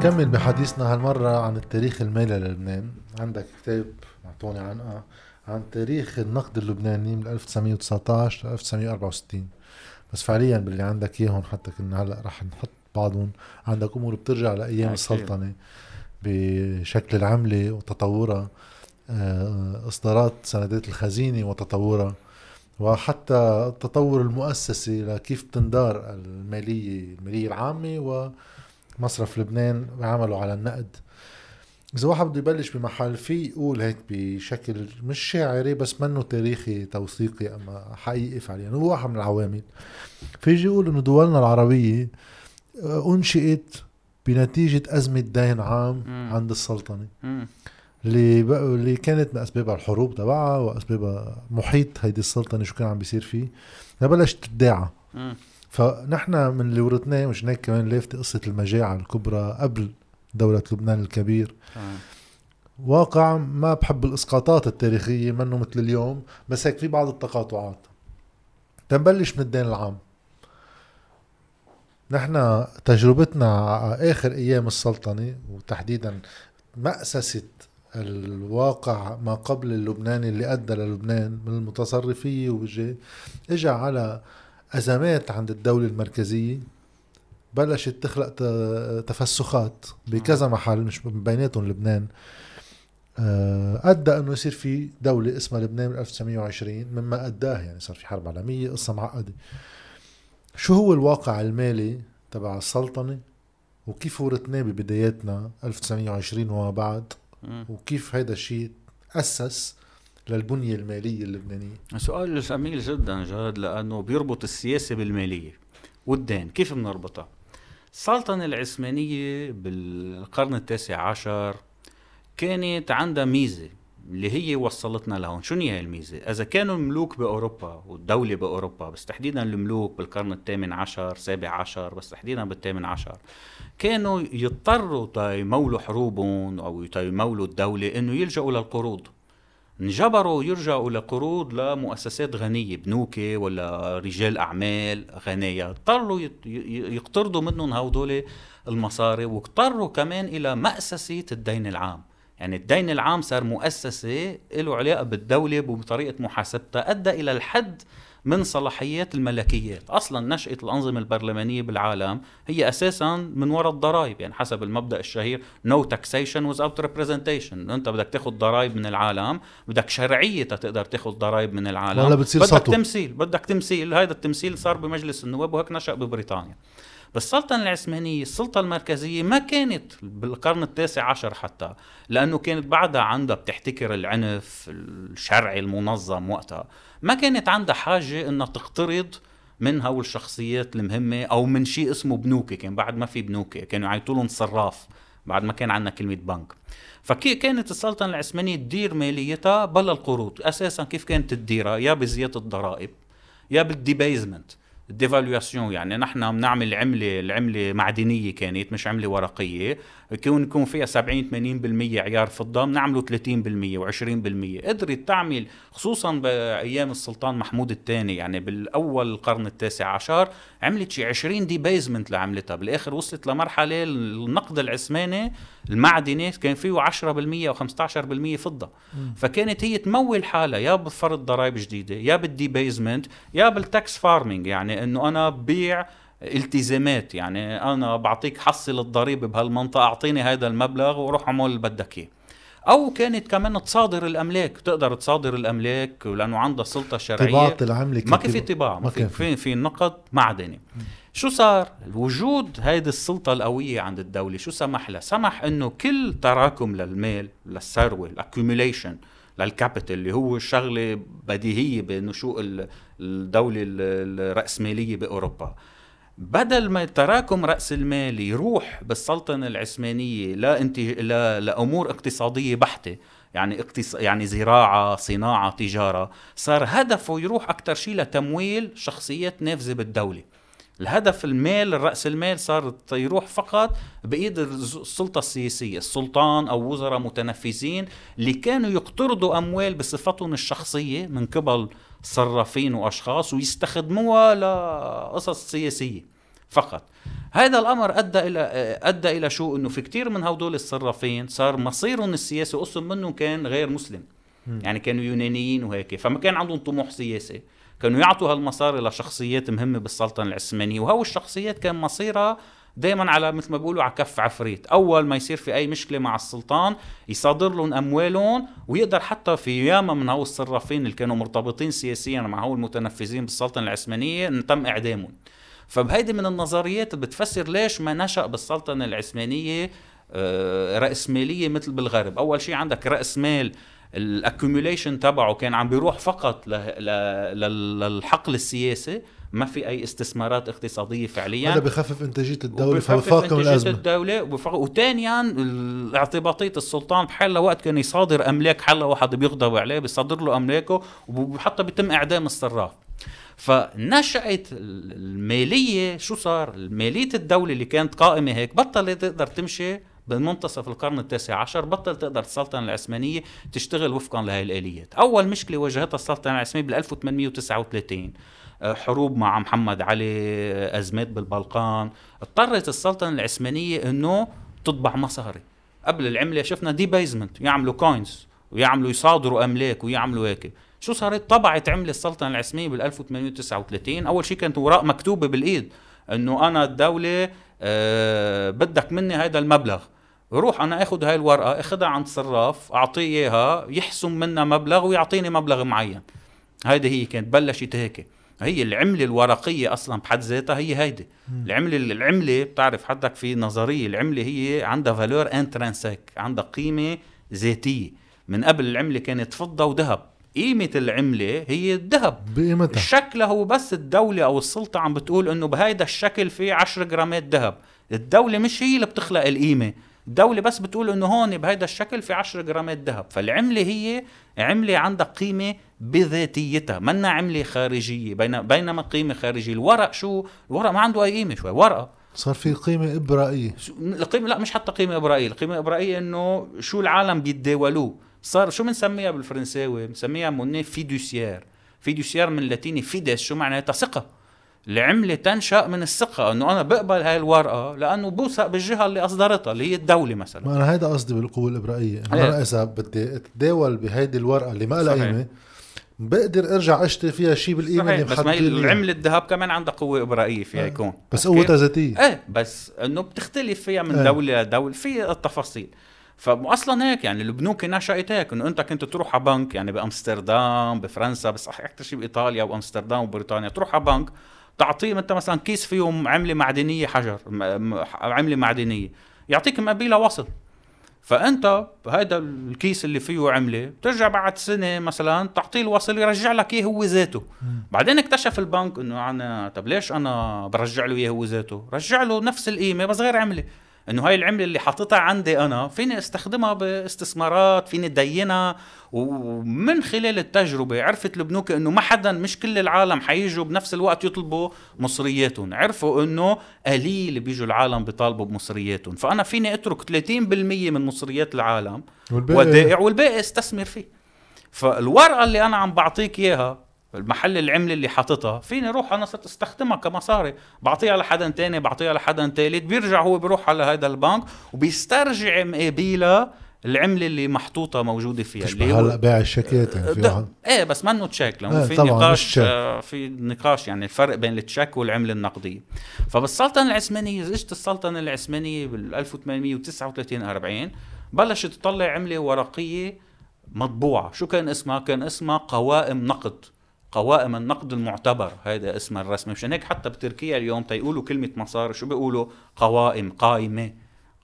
نكمل بحديثنا هالمرة عن التاريخ المالي للبنان. عندك كتاب معطوني عنقة عن تاريخ النقد اللبناني من 1919 ل 1964 بس فعليا باللي عندك إياهم حتى كنا هلأ رح نحط بعضهم. عندك أمور بترجع لأيام السلطنة بشكل العمله وتطورها آه، إصدارات سندات الخزينة وتطورها. وحتى التطور المؤسسي لكيف تندار المالية المالية العامة ومصرف لبنان عملوا على النقد. إذا واحد بده يبلش بمحل في يقول هيك بشكل مش شاعري بس منه تاريخي توثيقي أما حقيقي فعليا. هو واحد من العوامل. فيجي يقول إنه دولنا العربية آه، أنشئت بنتيجة أزمة دين عام. عند السلطنة. اللي اللي كانت من أسبابها الحروب تبعها وأسبابها محيط هيدي السلطنة شو كان عم بيصير فيه. بلشت تداعى فنحن من اللي ورثناه مش هيك كمان لافته قصة المجاعة الكبرى قبل دولة لبنان الكبير. آه. واقع ما بحب الإسقاطات التاريخية منه مثل اليوم بس هيك في بعض التقاطعات. تنبلش من الدين العام. نحن تجربتنا آخر أيام السلطنة وتحديدا مأسسة الواقع ما قبل اللبناني اللي أدى للبنان من المتصرفية وجه اجى على أزمات عند الدولة المركزية بلشت تخلق تفسخات بكذا محل مش بيناتهم لبنان. آه، أدى إنه يصير في دولة اسمها لبنان 1920 مما اداه يعني صار في حرب عالمية قصة معقدة. شو هو الواقع المالي تبع السلطنة؟ وكيف ورثناه ببداياتنا 1920 وما بعد؟ وكيف هذا الشيء أسس للبنية المالية اللبنانية. سؤال جميل جدا جاد لأنه بيربط السياسة بالمالية والدين. كيف بنربطها؟ السلطنة العثمانية بالقرن التاسع عشر كانت عندها ميزة اللي هي وصلتنا لهون شو هي الميزة؟ إذا كانوا الملوك بأوروبا والدولة بأوروبا بس تحديدا الملوك بالقرن الثامن عشر سابع عشر بس تحديدا بالثامن عشر كانوا يضطروا يمولوا حروبهم أو يمولوا الدولة إنه يلجأوا للقروض. انجبروا يرجعوا لقروض لمؤسسات غنية بنوك ولا رجال أعمال غنية. اضطروا يقترضوا منهم هدول المصاري واضطروا كمان إلى مأسسة الدين العام. يعني الدين العام صار مؤسسة له علاقة بالدولة بطريقة محاسبتها. أدى إلى الحد من صلاحيات الملكيات. أصلا نشاه الأنظمة البرلمانية بالعالم هي أساسا من وراء الضرائب يعني حسب المبدأ الشهير no taxation without representation. أنت بدك تاخذ ضرائب من العالم بدك شرعية تقدر تاخذ ضرائب من العالم. ولا بتصير بدك سطو. تمثيل بدك تمثيل. هذا التمثيل صار بمجلس النواب وهيك نشأ ببريطانيا. بس السلطنة العثمانية السلطة المركزية ما كانت بالقرن التاسع عشر حتى لأنه كانت بعدها عندها بتحتكر العنف الشرعي المنظم وقتها. ما كانت عندها حاجة إنها تقترض من هول الشخصيات المهمة أو من شيء اسمه بنوكي كان بعد ما في بنوكي كانوا يعيطوا لهم صراف بعد ما كان عندنا كلمة بنك. فكانت السلطنة العثمانية تدير ماليتها بلا القروض أساسا كيف كانت تديرها؟ يا بزيادة الضرائب يا بال debasement. ال dévaluation يعني نحن بنعمل عملة العملة معدنية كانت مش عملة ورقية. يكون يكون فيها 70 80% عيار فضه بنعمله 30% و20% قدرت تعمل خصوصا بأيام السلطان محمود الثاني يعني بالأول القرن التاسع عشر عملت شي 20 debasement لعملتها بالآخر وصلت لمرحلة النقد العثماني المعدني كان فيه 10% أو 15% فضه. فكانت هي تمول حالها يا بفرض ضرائب جديدة يا بال debasement يا بال tax farming يعني انه أنا ببيع التزامات. يعني أنا بعطيك حصل الضريبة بهالمنطقة أعطيني هذا المبلغ وروح اعمل اللي بدك إياه. أو كانت كمان تصادر الأملاك. تقدر تصادر الأملاك لأنه عندها سلطة شرعية. طباعه العملة ما كان في طباعة ما كان في في. نقد معدني شو صار؟ وجود هيدي السلطة القوية عند الدولة شو سمح لها؟ سمح إنه كل تراكم للمال للثروة ال accumulation لل capital اللي هو شغلة بديهية بنشوء الدولة الرأسمالية بأوروبا. بدل ما تراكم رأس المال يروح بالسلطنة العثمانية لا انت لا لأمور اقتصادية بحتة يعني اقتص... يعني زراعة صناعة تجارة صار هدفه يروح أكثر شيء لتمويل شخصيات نافذة بالدولة. الهدف المال الرأس المال صار يروح فقط بإيد السلطة السياسية السلطان أو وزراء متنفذين اللي كانوا يقترضوا أموال بصفتهم الشخصية من قبل صرافين وأشخاص ويستخدموها لقصص سياسية فقط. هذا الأمر أدى إلى أدى إلى شو؟ إنه في كثير من هدول الصرافين صار مصيرهم السياسي قسم منهم كان غير مسلم. يعني كانوا يونانيين وهيك فما كان عندهم طموح سياسي. كانوا يعطوا هالمصاري لشخصيات مهمة بالسلطنه العثمانيه وهو الشخصيات كان مصيرها دائما على مثل ما بيقولوا على كف عفريت. أول ما يصير في أي مشكلة مع السلطان يصادر لهم أموالهم ويقدر حتى في ياما من هؤلاء الصرافين اللي كانوا مرتبطين سياسيا مع هؤلاء المتنفذين بالسلطنه العثمانيه ان تم إعدامهم. فبهيدي من النظريات بتفسر ليش ما نشأ بالسلطنة العثمانية آه، رأسمالية مثل بالغرب. أول شيء عندك رأس مال الاكيوميليشن تبعه كان عم بيروح فقط للحقل السياسي ما في أي استثمارات اقتصادية فعليا. هذا بخفف إنتاجية الدولة فبفاقم الأزمة. الدولة وثانيا اعتباطيه السلطان بحال وقت كان يصادر أملاك حلا واحد بيغضب عليه بيصادر له أملاكه وحتى بيتم إعدام الصراف. فنشأت المالية شو صار؟ مالية الدولة اللي كانت قائمة هيك بطلت تقدر تمشي بمنتصف القرن التاسع عشر بطل تقدر السلطنة العثمانية تشتغل وفقا لهي الآليات. أول مشكلة واجهتها السلطنة العثمانية بال 1839 آه، حروب مع محمد علي أزمات بالبلقان. اضطرت السلطنة العثمانية أنه تطبع مصاري. قبل العملة شفنا debasement يعملوا coins ويعملوا يصادروا أملاك ويعملوا هيك. شو صارت؟ طبعت عملة السلطنة العثمانية بال 1839 أول شيء كانت وراء مكتوبة بالإيد أنه أنا الدولة أه بدك مني هذا المبلغ. روح أنا أخذ هاي الورقة أخذها عند صراف أعطيه إياها يحسم منها مبلغ ويعطيني مبلغ معين. هيدي هي كانت بلشت هيك. هي العملة الورقية أصلا بحد ذاتها هي هيدي. العملة العملة بتعرف حدك في نظرية العملة هي عندها valeur intrinsèque عندها قيمة ذاتية. من قبل العملة كانت فضة وذهب. قيمة العملة هي الذهب. بقيمتها. شكلها هو بس الدولة أو السلطة عم بتقول إنه بهيدا الشكل في 10 جرامات ذهب. الدولة مش هي اللي بتخلق القيمة. الدولة بس بتقول إنه هون بهذا الشكل في 10 جرامات ذهب. فالعملة هي عملة عندها قيمة بذاتيتها. منا عملة خارجية بين بينما قيمة خارجية. الورق شو؟ الورق ما عنده أي قيمة شوي ورقة. صار في قيمة إبرائية. القيمة لا مش حتى قيمة إبرائية. القيمة الإبرائية إنه شو العالم بيتداولوه. صار شو بنسميها بالفرنساوي؟ بنسميها موني فيدوسيير. فيدوسيير من اللاتيني فيدس. شو معناتها؟ ثقة. العمله تنشأ من الثقة إنه أنا بقبل هاي الورقة لأنه بوثق بالجهة اللي أصدرتها اللي هي الدولة مثلا. ما أنا هيدا قصدي بالقوة الإبرائية أنا إيه. إذا بدي أتداول بهيدي الورقة اللي ما لها قيمة بقدر أرجع أشتري فيها شيء بالقيمة اللي بس ما العمله الذهب كمان عندها قوة إبرائية فيها آه. يكون. بس قوتها ذاتية. إيه بس إنه بتختلف فيها من إيه. دولة لدوله في التفاصيل. فاصلا هيك يعني البنوك نشأت هيك إنه أنت كنت تروح على بنك يعني بأمستردام بفرنسا بس أكثر شيء بإيطاليا وأمستردام وبريطانيا تروح على بنك تعطيه أنت مثلا كيس فيه عملة معدنية حجر عملة معدنية. يعطيك مقابلها وصل. فأنت هذا الكيس اللي فيه عملة بترجع بعد سنة مثلا تعطيه الوصل يرجع لك إياه هو ذاته. بعدين اكتشف البنك إنه أنا طب ليش أنا برجع له إياه هو ذاته؟ رجع له نفس القيمة بس غير عملة. إنه هاي العملة اللي حاططها عندي أنا فيني أستخدمها باستثمارات فيني دينها. ومن خلال التجربة عرفت البنوك إنه ما حدا مش كل العالم حيجوا بنفس الوقت يطلبوا مصرياتهم. عرفوا إنه قليل بيجوا العالم بيطالبوا بمصرياتهم. فأنا فيني أترك 30% من مصريات العالم ودائع والباقي أستثمر فيه. فالورقة اللي أنا عم بعطيك إياها المحل العمله اللي حاططها فيني أروح أنا صرت أستخدمها كمصاري. بعطيها لحدا تاني بعطيها لحدا تالت بيرجع هو بيروح على هذا البنك وبيسترجع مقابلها العملة اللي محطوطة موجودة فيها. اللي هلا بيع الشيكات يعني إيه بس منه تشيك لأنه في نقاش آه في نقاش يعني الفرق بين التشيك والعملة النقدية. فبالسلطنه العثمانية اجت السلطنه العثمانية بال 1839 40 بلشت تطلع عملة ورقية مطبوعة. شو كان اسمها؟ كان اسمها قوائم نقد. قوائم النقد المعتبر. هذا اسمها الرسمي مشان هيك؟ حتى بتركيا اليوم تيقولوا كلمة مصاري شو بيقولوا؟ قوائم قائمة.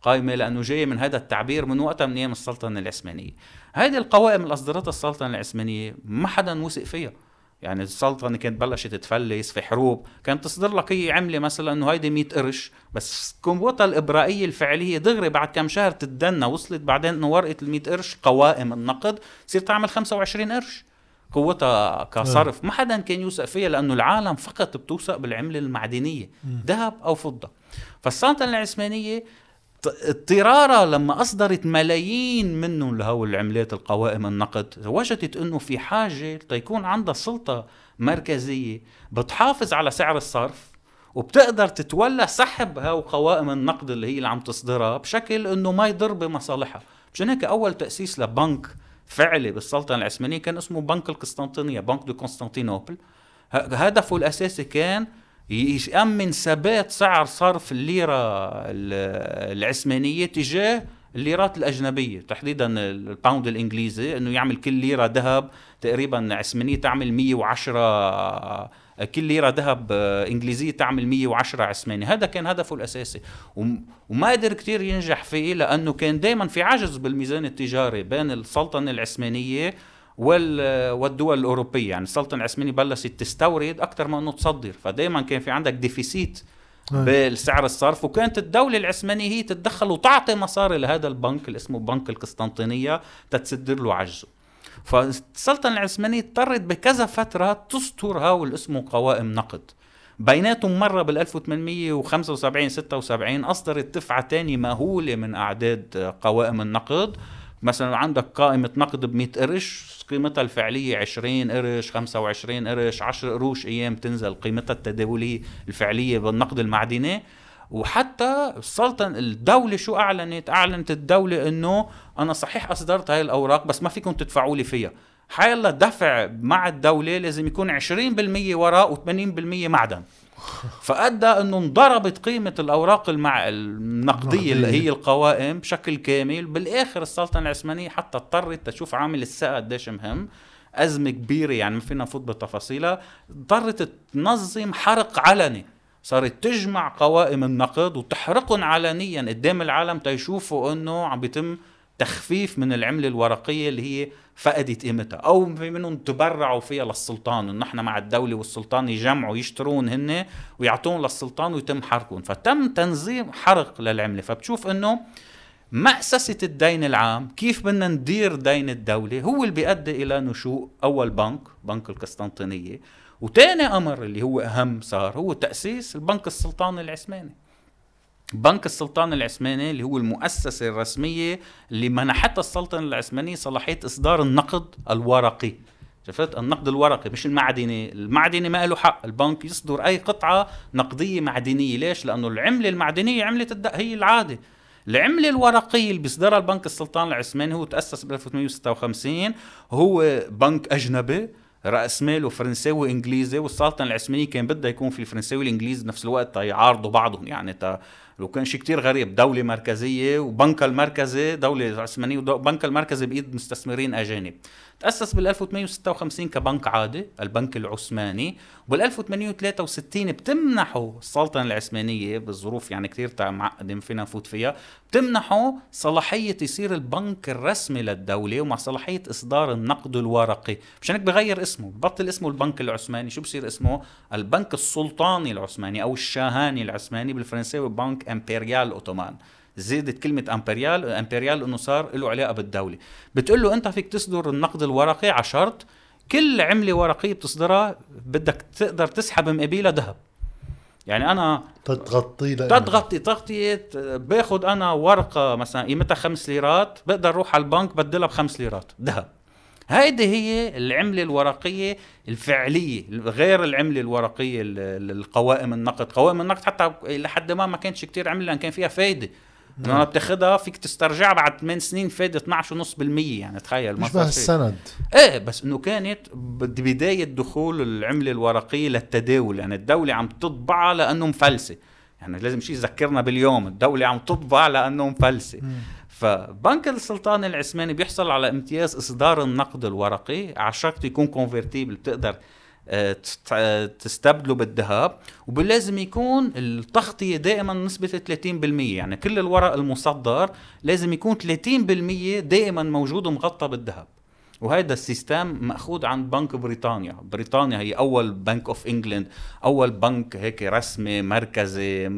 قائمة لأنه جاي من هذا التعبير من وقتها من أيام السلطنة العثمانية. هذه القوائم اللي أصدرتها السلطنة العثمانية ما حدا وثق فيها. يعني السلطنة كانت بلشت تفلس في حروب. كانت تصدر لك هي عملة مثلا إنه هيدي 100 قرش. بس قوتها الإبرائية الفعلية دغري بعد كم شهر تتدنى. وصلت بعدين إنه ورقة ال 100 قرش قوائم النقد تصير تعمل 25 قرش. قوتها كصرف. ما حدا كان يوثق فيها لأنه العالم فقط بتوثق بالعملة المعدنية. ذهب أو فضة. فالسلطنه العثمانية اضطرارا لما أصدرت ملايين منهم لهو العملات القوائم النقد وجدت إنه في حاجة تيكون عندها سلطة مركزية. بتحافظ على سعر الصرف وبتقدر تتولى سحب هاو قوائم النقد اللي هي اللي عم تصدرها بشكل إنه ما يضر بمصالحها. مشان هيك أول تأسيس لبنك فعلي بالسلطنه العثمانية كان اسمه بنك القسطنطينية Banque de Constantinople. هدفه الأساسي كان يأمن ثبات سعر صرف الليرة العثمانية تجاه الليرات الأجنبية تحديدا ال pound الإنجليزي أنه يعمل كل ليرة ذهب تقريبا عثمانية تعمل 110 كل ليرة ذهب إنجليزية تعمل 110 عثماني. هذا كان هدفه الأساسي. وما قدر كتير ينجح فيه لأنه كان دايما في عجز بالميزان التجاري بين السلطنة العثمانية والدول الأوروبية. يعني السلطنة العثمانية بلشت تستورد أكثر ما إنه تصدر. فدائما كان في عندك ديفيسيت بالسعر الصرف. وكانت الدولة العثمانية هي تتدخل وتعطي مصاري لهذا البنك اللي اسمه بنك القسطنطينية تتسدر له عجزه. فالسلطنة العثمانية اضطرت بكذا فترة تستر هاو اللي اسمه قوائم نقد. بيناتهم مرة بال 1875 76 أصدرت دفعة تانية مهولة من أعداد قوائم النقد. مثلا عندك قائمة نقد ب 100 قرش قيمتها الفعلية 20 قرش 25 قرش 10 قروش أيام تنزل قيمتها التداولية الفعلية بالنقد المعدني. وحتى السلطنة الدولة شو أعلنت؟ أعلنت الدولة إنه أنا صحيح أصدرت هاي الأوراق بس ما فيكم تدفعوا لي فيها. حيلا دفع مع الدولة لازم يكون 20% وراء و80% معدن. فأدى انه انضربت قيمة الأوراق المع... النقدية اللي هي القوائم بشكل كامل. بالآخر السلطنة العثمانية حتى اضطرت تشوف عامل السقا قديش مهم. أزمة كبيرة يعني ما فينا نفوت بتفاصيلها. اضطرت تنظم حرق علني. صارت تجمع قوائم النقد وتحرقهم علنيا قدام العالم تيشوفوا أنه عم بيتم تخفيف من العملة الورقية اللي هي فقدت قيمتها. أو في منهم تبرعوا فيها للسلطان إنه نحن مع الدولة والسلطان يجمعوا يشترون هن ويعطون للسلطان ويتم حرقهم. فتم تنظيم حرق للعملة. فبتشوف إنه مأسسة الدين العام كيف بدنا ندير دين الدولة هو اللي بيؤدي إلى نشوء أول بنك بنك القسطنطينية. وتاني أمر اللي هو أهم صار هو تأسيس البنك السلطاني العثماني. بنك السلطان العثماني اللي هو المؤسسة الرسمية اللي منحتها السلطنة العثمانية صلاحية إصدار النقد الورقي. شفت؟ النقد الورقي مش المعدني. المعدني ما له حق. البنك يصدر أي قطعة نقدية معدنية. ليش؟ لأنه العملة المعدنية عملة. هي العادة. العملة الورقية اللي بيصدرها البنك السلطان العثماني هو تأسس ب 1856 هو بنك أجنبي رأس ماله فرنساوي وإنجليزي. والسلطنه العثمانيه كان بدها يكون في الفرنساوي والإنجليزي بنفس الوقت يعارضوا بعضهم. يعني تا لو كان شيء كتير غريب. دولة مركزية وبنكها المركزي دولة عثمانية وبنكها المركزي بإيد مستثمرين أجانب. تأسس بال 1856 كبنك عادي البنك العثماني. وبال 1863 بتمنحه السلطنة العثمانية بالظروف يعني كثير معقدة ما فينا نفوت فيها. بتمنحه صلاحية يصير البنك الرسمي للدولة ومع صلاحية إصدار النقد الورقي. مشان هيك بغير اسمه بطل اسمه البنك العثماني. شو بصير اسمه؟ البنك السلطاني العثماني أو الشاهاني العثماني بالفرنساوي Banque impériale ottomane زادت كلمة impériale impériale إنه صار له علاقة بالدولة. بتقول له أنت فيك تصدر النقد الورقي على شرط كل عملة ورقية بتصدرها بدك تقدر تسحب مقابلها ذهب. يعني أنا تغطي تغطي تغطية باخذ أنا ورقة مثلا قيمتها خمس ليرات بقدر أروح على البنك بدلها بخمس ليرات ذهب. هيدي هي العملة الورقية الفعلية غير العملة الورقية القوائم النقد. قوائم النقد حتى لحد ما ما كانش كتير عملة لأن كان فيها فايدة. لما نعم. بتاخدها فيك تسترجعها بعد 8 سنين فايدة 12.5% يعني تخيل مش بس السند إيه بس إنه كانت بداية دخول العملة الورقية للتداول. يعني الدولة عم تطبعها لأنه مفلسة. يعني لازم شيء يذكرنا باليوم الدولة عم تطبع لأنه مفلسة. فبنك السلطان العثماني بيحصل على امتياز إصدار النقد الورقي. على شرط يكون convertible بتقدر آه، آه، تستبدله بالذهب ولازم يكون التغطية دائما نسبة 30% يعني كل الورق المصدر لازم يكون 30% دائما موجود ومغطى بالذهب. وهذا ال system مأخوذ عن بنك بريطانيا. بريطانيا هي أول Bank of England أول بنك هيك رسمي مركزي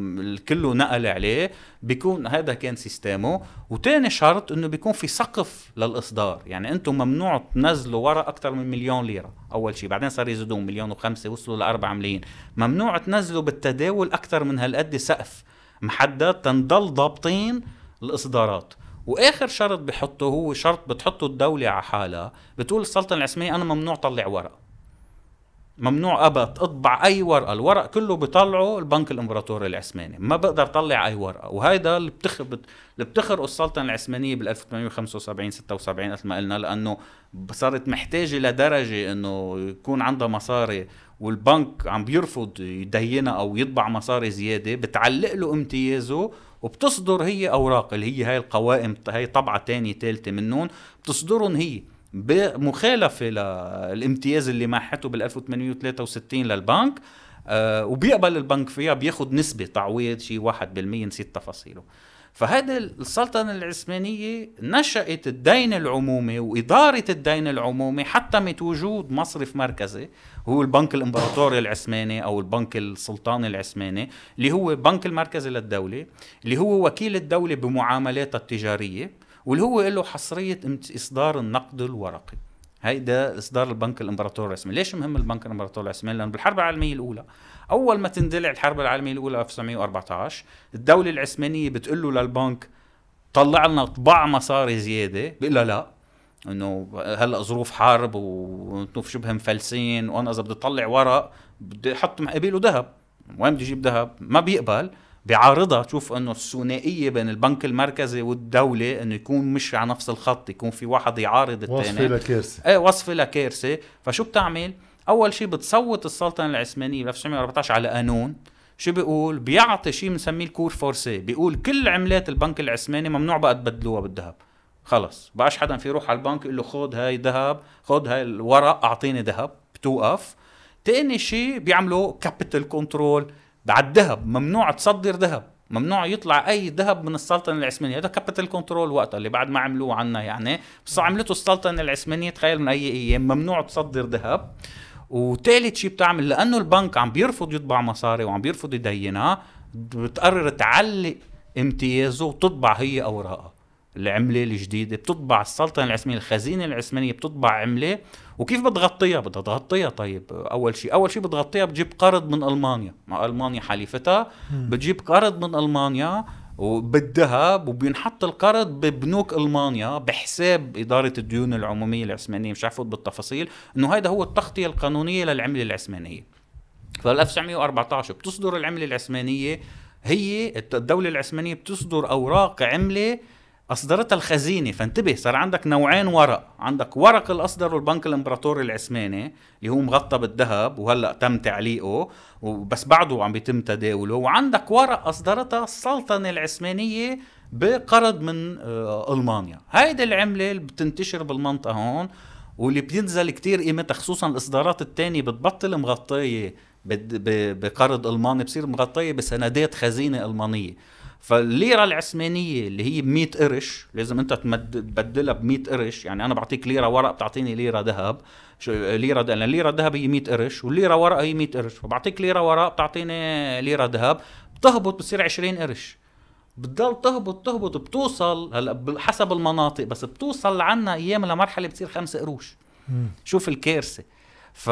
كله نقل عليه. بيكون هذا كان سيستمه. وتاني شرط إنه بيكون في سقف للإصدار. يعني أنتم ممنوع تنزلوا ورق أكثر من مليون ليرة أول شيء بعدين صار يزيدون مليون وخمسة وصلوا لأربعة ملايين. ممنوع تنزلوا بالتداول أكثر من هالقد سقف. محدد تنضل ضابطين الإصدارات. وآخر شرط بحطه هو شرط بتحطه الدولة على حالها. بتقول السلطنة العثمانية أنا ممنوع طلع ورق. ممنوع أبد أطبع أي ورقة. الورق كله بيطلعه البنك الإمبراطوري العثماني. ما بقدر طلع أي ورقة. وهيدا اللي بتخ اللي بتخرقه السلطنة العثمانية بال 1875 76 مثل ما قلنا لأنه صارت محتاجة لدرجة إنه يكون عندها مصاري والبنك عم بيرفض يدينها أو يطبع مصاري زيادة. بتعلق له امتيازه وبتصدر هي أوراق اللي هي هاي القوائم هاي طبعة ثانية ثالثه منهم بتصدرهم هي بمخالفة للامتياز اللي محته بال 1863 للبنك آه وبيقبل البنك فيها بياخذ نسبة تعويض شيء 1% نسيت تفاصيله فهذا السلطنة العثمانية نشأت الدين العمومي وإدارة الدين العمومي حتمت وجود مصرف مركزي هو البنك الإمبراطوري العثماني أو البنك السلطاني العثماني اللي هو بنك المركزي للدولة اللي هو وكيل الدولة بمعاملاتها التجارية واللي هو له حصرية إصدار النقد الورقي. هيدا إصدار البنك الإمبراطوري الرسمي ليش مهم البنك الإمبراطوري الرسمي لأنه بالحرب العالمية الأولى أول ما تندلع الحرب العالمية الأولى 1914 الدولة العثمانية بتقول له للبنك طلع لنا طباع مصاري زيادة. بيقول لها لا. إنه هلأ ظروف حرب وأنتم شبه مفلسين وأنا إذا بدي أطلع ورق بدي أحط مقابله ذهب. وين بدي أجيب ذهب؟ ما بيقبل. بيعارضها تشوف إنه الثنائية بين البنك المركزي والدولة إنه يكون مش على نفس الخط يكون في واحد يعارض الثاني. وصفه لكارثه إيه وصفه لكارثه فشو بتعمل؟ أول شيء بتصوت السلطنة العثمانية ب 1914 على قانون شو بيقول؟ بيعطي شيء بنسميه الكور فورسي. بيقول كل عملات البنك العثماني ممنوع بقى تبدلوها بالذهب. خلص. بقاش حدا في يروح على البنك يقول له خذ هاي ذهب خذ هاي الورق أعطيني ذهب. بتوقف. تاني شيء بيعملوا capital control بعد الذهب. ممنوع تصدر ذهب. ممنوع يطلع أي ذهب من السلطنة العثمانية. هذا capital control وقتها اللي بعد ما عملوه عنا يعني. بس عملته السلطنة العثمانية تخيل من أي أيام. ممنوع تصدر ذهب. وثالث شيء بتعمل لأنه البنك عم بيرفض يطبع مصاري وعم بيرفض يدينها بتقرر تعلق امتيازه وتطبع هي أوراقها. العملة الجديدة بتطبع السلطنة العثمانية الخزينة العثمانية بتطبع عملة. وكيف بتغطيها بدها تغطيها. طيب أول شيء أول شيء بتغطيها بتجيب قرض من ألمانيا. مع ألمانيا حليفتها. بتجيب قرض من ألمانيا. وبالذهب وبينحط القرض ببنوك ألمانيا بحساب إدارة الديون العمومية العثمانية. مش عفوت بالتفاصيل إنه هذا هو التغطية القانونية للعملة العثمانية. فال 1914 بتصدر العملة العثمانية هي الدولة العثمانية بتصدر أوراق عملة أصدرتها الخزينة. فانتبه صار عندك نوعين ورق. عندك ورق الأصدر البنك الإمبراطوري العثماني اللي هو مغطى بالذهب وهلأ تم تعليقه وبس بعده عم بيتم تداوله. وعندك ورق أصدرتها السلطنة العثمانية بقرض من آه، ألمانيا. هيدي العملة اللي بتنتشر بالمنطقة هون واللي بينزل كتير قيمتها خصوصا الإصدارات الثانية بتبطل مغطية بقرض ألماني بصير مغطية بسندات خزينة ألمانية. فالليرة العثمانية اللي هي ب 100 قرش لازم أنت تبدلها ب 100 قرش يعني أنا بعطيك ليرة ورق بتعطيني ليرة ذهب. ليرة لأن الليره ذهب هي 100 قرش والليرة ورق هي 100 قرش فبعطيك ليرة ورق بتعطيني ليرة ذهب. بتهبط بتصير 20 قرش. بتضل تهبط تهبط بتوصل هلأ حسب المناطق بس بتوصل لعنا أيام لمرحلة بتصير 5 قروش. شوف الكارثة. ف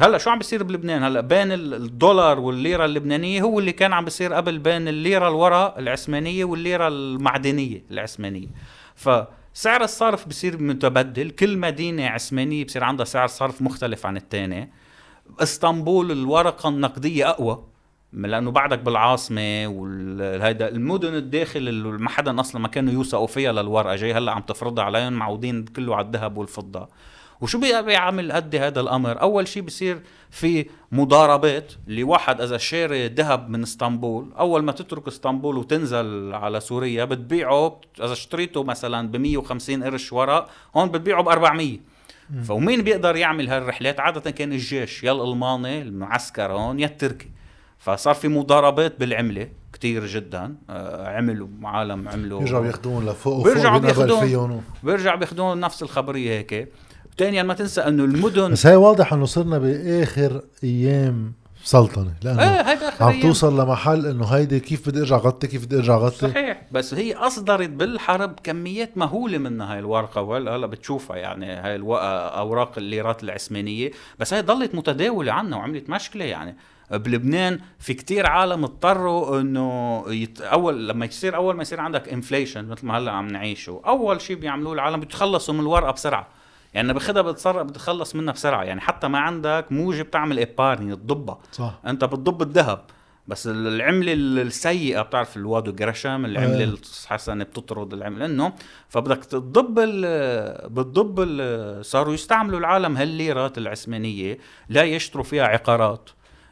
هلا شو عم بيصير بلبنان؟ هلا بين الدولار والليرة اللبنانية هو اللي كان عم بيصير قبل بين الليرة الورا العثمانية والليرة المعدنية العثمانية. فسعر الصرف بصير متبدل كل مدينة عثمانية بصير عندها سعر صرف مختلف عن الثاني اسطنبول الورقة النقدية أقوى لأنه بعدك بالعاصمة وهيدا المدن الداخل اللي ما حدا أصلا ما كانوا يوثقوا فيها للورقة جاي هلا عم تفرضها عليهم معودين كله على الذهب والفضة. وشو بيعمل قد هذا الأمر؟ أول شيء بصير في مضاربات اللي واحد إذا شاري ذهب من إسطنبول أول ما تترك إسطنبول وتنزل على سوريا بتبيعه إذا اشتريته مثلا ب 150 قرش ورق هون بتبيعه ب 400 فومين بيقدر يعمل هالرحلات؟ عادة كان الجيش يا الألماني المعسكر هون يا التركي. فصار في مضاربات بالعملة كتير جدا آه، عملوا عالم عملوا بيرجعوا بياخذون لفوق بيرجعوا بياخذون بيرجعوا بياخذون نفس الخبرية هيك. ثانيا ما تنسى انه المدن بس هي واضح إنه صرنا بآخر أيام سلطنة لأنه إيه عم توصل لمحل إنه هيدي كيف بدي إرجع غطي كيف بدي إرجع غطي؟ صحيح بس هي أصدرت بالحرب كميات مهولة منها هاي الورقة وهلا هلا بتشوفها يعني هاي أوراق الليرات العثمانية بس هي ضلت متداولة عنا وعملت مشكلة يعني. بلبنان في كتير عالم اضطروا إنه يت... اول لما يصير أول ما يصير عندك inflation مثل ما هلأ عم نعيشه أول شيء بيعملوه العالم بيتخلصوا من الورقة بسرعة. يعني باخدها بتصرف بتخلص منها بسرعة. يعني حتى ما عندك موجة بتعمل épargne تضبها صح. أنت بتضب الذهب. بس العملة السيئة بتعرف الوادو جرشم العملة آه. الحسنة بتطرد العملة إنه فبدك تضب ال- بتضب ال- صاروا يستعملوا العالم هالليرات العثمانية لا يشتروا فيها عقارات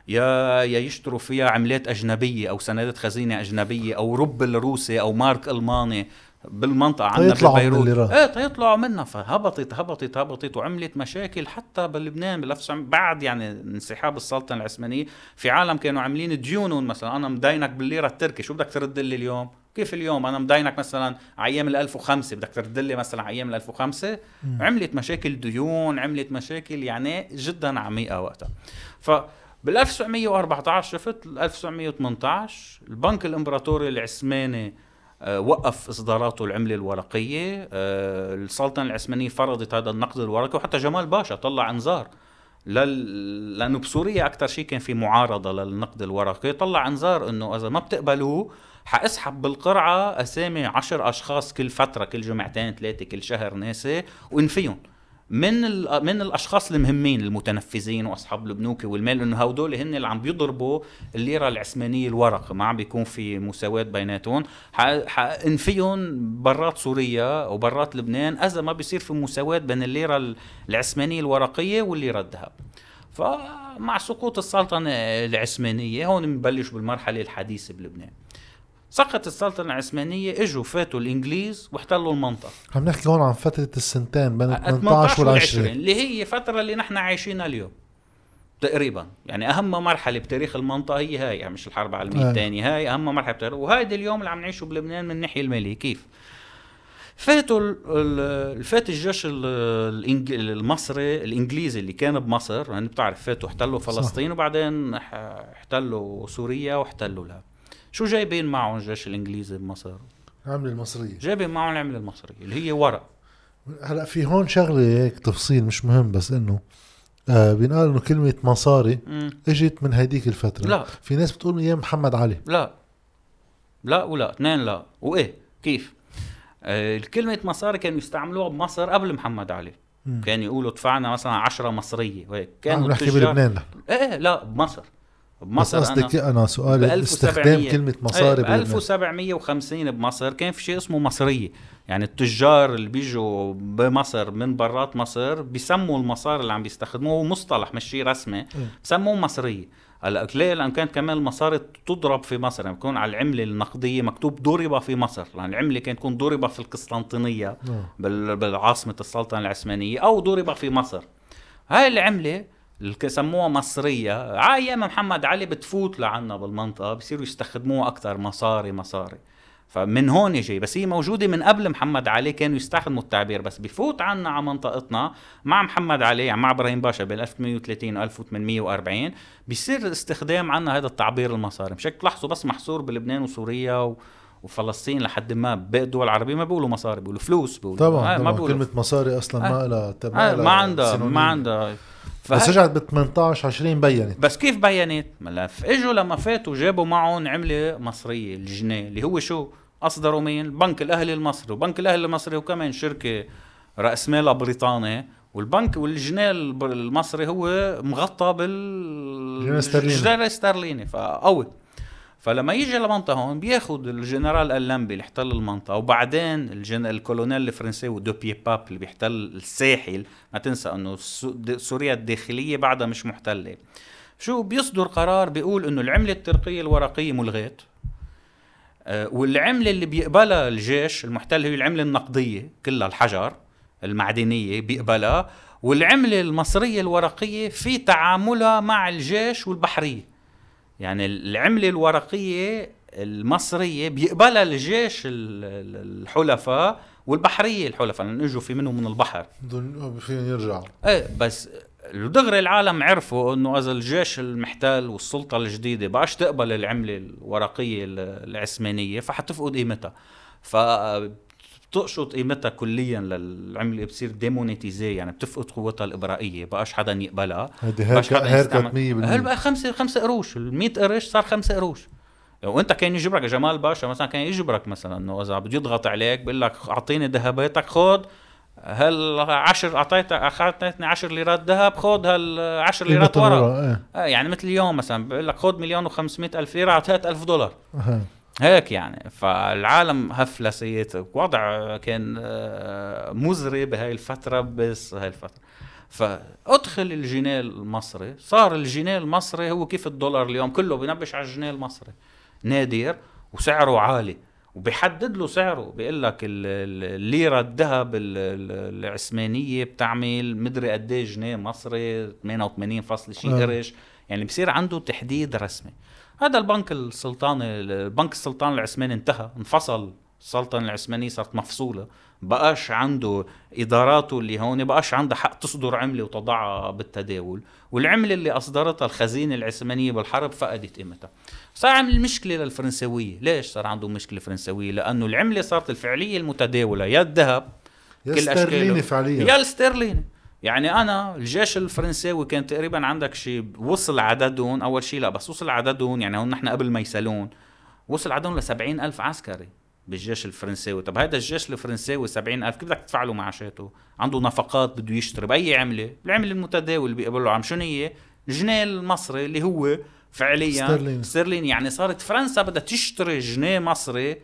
يا يا يشتروا فيها عملات أجنبية أو سندات خزينة أجنبية أو روبل روسي أو مارك ألماني. بالمنطقة عندنا ببيروت. إيه تيطلعوا منها فهبطت هبطت هبطت وعملت مشاكل حتى بلبنان 1900 بعد يعني انسحاب السلطنه العثمانية في عالم كانوا عاملين ديونهم مثلا. أنا مدينك بالليرة التركي. شو بدك ترد لي اليوم؟ كيف اليوم؟ أنا مدينك مثلا على أيام ال 1005 بدك ترد لي مثلا على أيام ال 1005 عملت مشاكل ديون عملت مشاكل يعني جدا عميقه وقتها. ف بال 1914 شفت؟ ال 1918 البنك الإمبراطوري العثماني وقف إصداراته العملة الورقية. آه، السلطنة العثمانية فرضت هذا النقد الورقي وحتى جمال باشا طلع أنذار. لل... لأنه بسوريا أكثر شيء كان في معارضة للنقد الورقي. طلع أنذار إنه إذا ما بتقبلوه حأسحب بالقرعة أسامي عشر أشخاص كل فترة كل جمعتين ثلاثة كل شهر ناسي وإنفيهم. من. من الأشخاص المهمين المتنفذين وأصحاب البنوك والمال إنه هدول هن اللي عم بيضربوا الليرة العثمانية الورق. ما عم بيكون في مساواة بيناتهم. ح... حانفيهم برات سوريا وبرات لبنان اذا ما بيصير في مساواة بين الليرة ال- العثمانية الورقية والليرة الذهب. فمع سقوط السلطنة العثمانية هون بنبلش بالمرحلة الحديثة بلبنان. سقط السلطنه العثمانية إجوا فاتوا الإنجليز واحتلوا المنطقة. عم نحكي هون عن فترة السنتين بين 18 18 وال وال 20 اللي هي فترة اللي نحن عايشينها اليوم تقريبا. يعني أهم مرحلة بتاريخ المنطقة هي هاي يعني مش الحرب العالمية. الثانية هاي أهم مرحلة بتاريخ. وهيدي اليوم اللي عم نعيشه بلبنان من الناحية المالية كيف؟ فاتوا فات الجيش المصري الانجليزي اللي كان بمصر يعني بتعرف فاتوا احتلوا فلسطين وبعدين ح- احتلوا سوريا واحتلوا لها. شو جايبين معهم الجيش الإنجليزي بمصر؟ العملة المصرية. جايبين معهم العملة المصرية اللي هي ورق. هلا في هون شغلة هيك تفصيل مش مهم بس إنه آه بينقال إنه كلمة مصاري مم. إجت من هديك الفترة. لا. في ناس بتقول أيام محمد علي. لا. لا ولا اثنين لا. وإيه؟ كيف؟ آه كلمة مصاري كانوا يستعملوها بمصر قبل محمد علي. مم. كانوا يقولوا دفعنا مثلا عشرة مصرية وهيك. كانوا نحكي التجار- بلبنان نحن. إيه إيه، لا بمصر. بس بمصر قصدك أنا أنا سؤالي ب استخدام 1700 كلمة مصاري ب بلبنان 1750 بمصر. كان في شيء اسمه مصرية. يعني التجار اللي بيجوا بمصر من برات مصر بيسموا المصاري اللي عم بيستخدموه. مصطلح مش شيء رسمي. بسموه مصرية. هلا ليه؟ لأن كانت كمان المصاري تضرب في مصر. يعني بكون على العملة النقدية مكتوب ضرب في مصر. لأن العملة كانت تكون ضرب في القسطنطينية. بال- بالعاصمة السلطنة العثمانية أو ضرب في مصر. هاي العملة اللي سموها مصرية. على أيام محمد علي بتفوت لعنا بالمنطقة بصيروا يستخدموها أكثر مصاري مصاري. فمن هون جاي بس هي موجودة من قبل محمد علي كانوا يستخدموا التعبير. بس بفوت عنا على منطقتنا مع محمد علي يعني مع إبراهيم باشا بال 1830 و 1840 بيصير استخدام عنا هذا التعبير المصاري. مش هيك تلاحظوا بس محصور بلبنان وسوريا و وفلسطين لحد ما باقي الدول العربية ما بيقولوا مصاري بيقولوا فلوس بيقولوا. طبعا, آه، طبعا. بيقولوا. كلمة مصاري أصلا آه. ما لها آه ما عندها ما عندها بس رجعت ب 18 20 بينت بس كيف بينت؟ ملف إجوا لما فاتوا جابوا معهم عملة مصرية الجنيه اللي هو شو؟ اصدروا مين؟ البنك الأهلي المصري، وبنك الأهلي المصري وكمان شركة رأس مالها بريطاني والبنك والجنيه المصري هو مغطى بال. الجنيه الاسترليني فقوي فلما يجي لمنطقة هون بياخد الجنرال اللنبي اللي احتل المنطقة وبعدين الجن... الكولونيل الفرنسي دو بييباب اللي بيحتل الساحل ما تنسى إنه سوريا الداخلية بعدها مش محتلة. شو بيصدر قرار؟ بيقول إنه العملة التركية الورقية ملغاة آه، والعملة اللي بيقبلها الجيش المحتل هي العملة النقدية كلها الحجر المعدنية بيقبلها والعملة المصرية الورقية في تعاملها مع الجيش والبحرية. يعني العملة الورقية المصرية بيقبلها الجيش ال- ال- الحلفاء والبحرية الحلفاء لأن إجوا في منهم من البحر. بدهم فيهم يرجعوا؟ إيه بس دغري العالم عرفوا إنه إذا الجيش المحتل والسلطة الجديدة بقاش تقبل العملة الورقية ال- العثمانية فحتفقد قيمتها. ف بتقشط قيمتها كليا للعملة بتصير ديمونيتيزي يعني بتفقد قوتها الإبرائية بقاش حدا يقبلها هيدي بقاش حدا يستعمل. 100% هل بقى خمسة خمسة قروش ال 100 قرش صار خمسة قروش وأنت كان يجبرك جمال باشا مثلا كان يجبرك مثلا إنه إذا بده يضغط عليك بيقول لك أعطيني ذهباتك خذ هل 10 اعطيتك أخذتني 10 ليرات ذهب خذ هال 10 ليرات ورق إيه. آه يعني مثل اليوم مثلا بقول لك خذ مليون و500 ألف ليرة أعطيت 1000 دولار. هيك يعني. فالعالم هفلست وضع كان آه، مزري بهاي الفترة بس هاي الفترة. فأدخل الجنيه المصري. صار الجنيه المصري هو كيف الدولار اليوم؟ كله بنبش على الجنيه المصري. نادر وسعره عالي. وبيحدد له سعره. بيقول لك ال- ال- الليرة الذهب ال- ال- العثمانية بتعمل مدري قد إيه جنيه مصري 88 فاصل شيء آه. قرش. يعني بصير عنده تحديد رسمي. هذا البنك السلطاني البنك السلطان العثماني انتهى انفصل. السلطنة العثمانية صارت مفصولة. بقاش عنده إداراته اللي هون بقاش عنده حق تصدر عملة وتضعها بالتداول. والعملة اللي أصدرتها الخزينة العثمانية بالحرب فقدت قيمتها. صار عمل مشكلة للفرنسوية. ليش صار عنده مشكلة فرنسوية؟ لأنه العملة صارت الفعلية المتداولة. يا الذهب يا كل أشكاله. فعليا. يا الاسترليني يعني أنا الجيش الفرنساوي كان تقريبا عندك شيء وصل عددهم أول شيء لا بس وصل عددهم يعني هون نحن قبل ما يسألون وصل عددهم ل ألف عسكري بالجيش الفرنساوي طب هذا الجيش الفرنساوي 70 ألف كيف بدك تدفع له معاشاته؟ عنده نفقات بده يشتري بأي عملة؟ العملة المتداول اللي بيقبل له. عم شنو هي؟ الجنيه المصري اللي هو فعليا استرليني. استرليني يعني صارت فرنسا بدها تشتري جنيه مصري